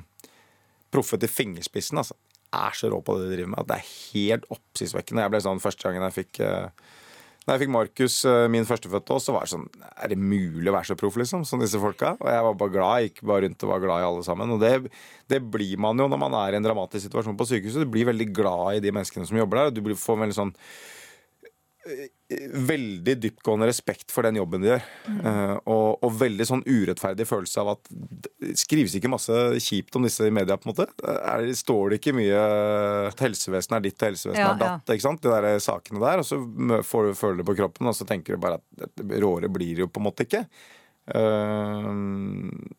proffe til fingerspissen. altså. Er så rå på det de driver med det er helt oppsiktsvekkende. Jeg ble sånn Første gangen jeg fikk uh, når jeg fikk Markus, uh, min førstefødte, så var det sånn Er det mulig å være så proff, liksom? Som disse folka. Og jeg var bare glad. Jeg gikk bare rundt og var glad i alle sammen. Og det, det blir man jo når man er i en dramatisk situasjon på sykehuset. Du blir veldig glad i de menneskene som jobber der. og Du får en veldig sånn veldig dyptgående respekt for den jobben de gjør. Eh, og, og veldig sånn urettferdig følelse av at det skrives ikke masse kjipt om disse i media, på en måte. Er, står det ikke mye at helsevesenet er ditt og helsevesenet Ja, er datt, ikke sant? De der sakene der. Og så får du føle det på kroppen, og så tenker du bare at råere blir det jo på en måte ikke. Uh,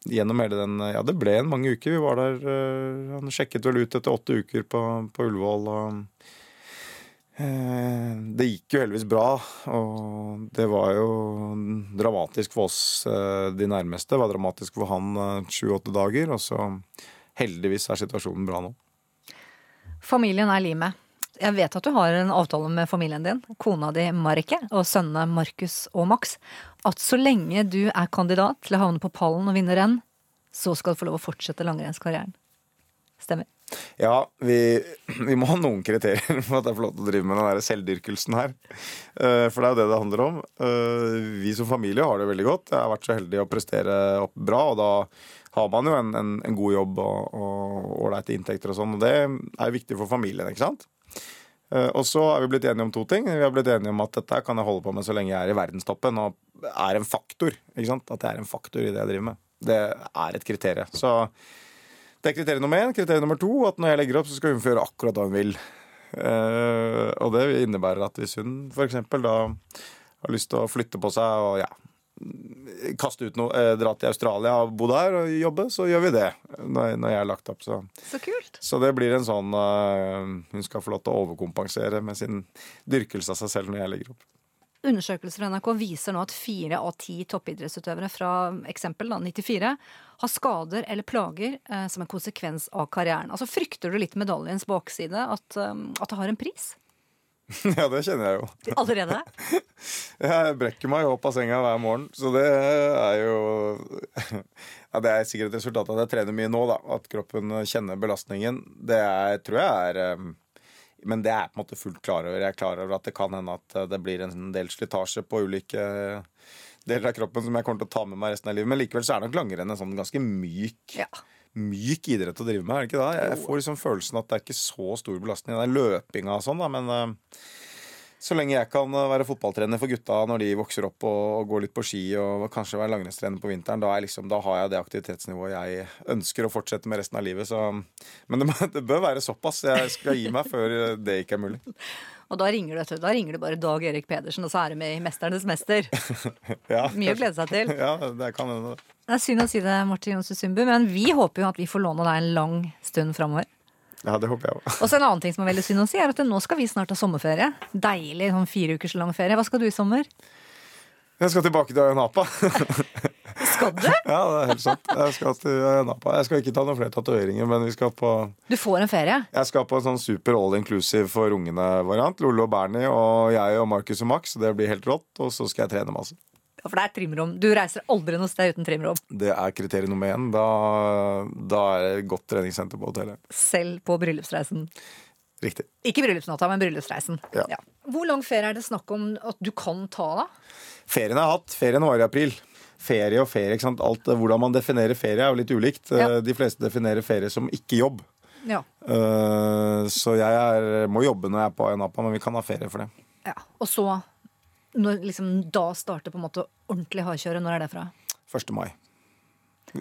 gjennom hele den Ja, det ble en mange uker. Vi var der uh, Han sjekket vel ut etter åtte uker på, på Ullevål. og Eh, Det gikk jo heldigvis bra, og det var jo dramatisk for oss, eh, de nærmeste. Det var dramatisk for han eh, sju-åtte dager, og så heldigvis er situasjonen bra nå. Familien er limet. Jeg vet at du har en avtale med familien din, kona di Marike og sønnene Markus og Max, at så lenge du er kandidat til å havne på pallen og vinne renn, så skal du få lov å fortsette langrennskarrieren. Stemmer. Ja, vi, vi må ha noen kriterier for at jeg får lov til å drive med den der selvdyrkelsen her. Eh, For det er jo det det handler om. Eh, Vi som familie har det veldig godt. Jeg har vært så heldig å prestere opp bra, og da har man jo en, en, en god jobb og ålreite inntekter og sånn. Og det er jo viktig for familien, ikke sant. Eh, Og så er vi blitt enige om to ting. Vi har blitt enige om at dette kan jeg holde på med så lenge jeg er i verdenstoppen og er en faktor. ikke sant? At det er en faktor i det jeg driver med. Det er et kriterium. Så det er kriterium nummer én. Kriterium nummer to at når jeg legger opp, så skal hun få gjøre akkurat hva hun vil. Uh, og det innebærer at hvis hun f.eks. da har lyst til å flytte på seg og ja, kaste ut noe, eh, dra til Australia og bo der og jobbe, så gjør vi det. Når, når jeg har lagt opp, så Så kult. så det blir en sånn uh, Hun skal få lov til å overkompensere med sin dyrkelse av seg selv når jeg legger opp. Undersøkelser fra NRK viser nå at fire av ti toppidrettsutøvere fra eksempel da, 94 har skader eller plager eh, som en konsekvens av karrieren. Altså Frykter du litt medaljens bakside, at, um, at det har en pris? ja, det kjenner jeg jo. Allerede? Jeg brekker meg jo opp av senga hver morgen, så det er jo ja, Det er sikkert et resultat av at jeg trener mye nå, da. At kroppen kjenner belastningen. Det er, tror jeg er eh, Men det er jeg på en måte fullt klar over. Jeg er klar over at det kan hende at det blir en del slitasje på ulike deler av kroppen som jeg kommer til å ta med meg resten av livet. Men likevel så er nok langrenn en sånn ganske myk Ja. myk idrett å drive med, er det ikke det? Jeg får liksom følelsen at det er ikke så stor belastning. Det er løpinga og sånn, da, men eh, så lenge jeg kan eh, være fotballtrener for gutta når de vokser opp og, og går litt på ski og kanskje være langrennstrener på vinteren, da, er liksom, da har jeg det aktivitetsnivået jeg ønsker å fortsette med resten av livet. Så, men det, det bør være såpass. Jeg skal gi meg før det ikke er mulig. Og da ringer, du, da ringer du bare Dag Erik Pedersen, og så er du med i 'Mesternes mester'. Ja, Mye å glede seg til. Ja, det kan hende. det. Det er synd å si det, Martin Jonsrud Sundbu, men vi håper jo at vi får låne deg en lang stund framover. Ja, det håper jeg også. Og så en annen ting som er veldig synd å si, er at nå skal vi snart ha sommerferie. Deilig sånn fire ukers lang ferie. Hva skal du i sommer? Jeg skal tilbake til Ayanapa. Skal du? ja, det er helt sant. Jeg skal til Ayanapa. Jeg skal ikke ta noen flere tatoveringer, men vi skal på Du får en ferie. Jeg skal på en sånn super all inclusive for ungene-variant. Lolle og Bernie og jeg og Markus og Max. Det blir helt rått. Og så skal jeg trene masse. Ja, For det er trimrom. Du reiser aldri noe sted uten trimrom. Det er kriterium nummer én. Da, da er det et godt treningssenter på hotellet. Selv på bryllupsreisen. Riktig. Ikke bryllupsnatta, men bryllupsreisen. Ja. Hvor lang ferie er det snakk om at du kan ta, da? Ferien jeg har hatt. Ferien var i april. Ferie og ferie. ikke sant? Alt, hvordan man definerer ferie, er jo litt ulikt. Ja. Eh, De fleste definerer ferie som ikke jobb. Ja. Uh, Så jeg er, må jobbe når jeg er på Ayanapa, men vi kan ha ferie for det. ja. Og så, når liksom da starter på en måte ordentlig hardkjøret, når er det fra? 1. mai.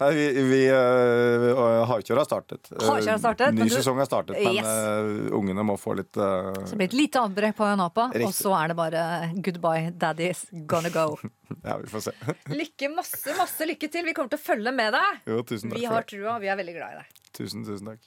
Nei, vi, vi uh, Hardkjøret har startet. Eh, Hardkjøret har startet, Ny sesong har startet, men Yes. eh, ungene må få litt uh, Så det blir et lite avbrekk på Napa og så er det bare goodbye, daddy's gonna go. Ja, vi får se. Lykke, masse, masse lykke til. Vi kommer til å følge med deg. Jo, tusen takk Vi har trua, trua, vi er veldig glad i deg. Tusen, tusen takk.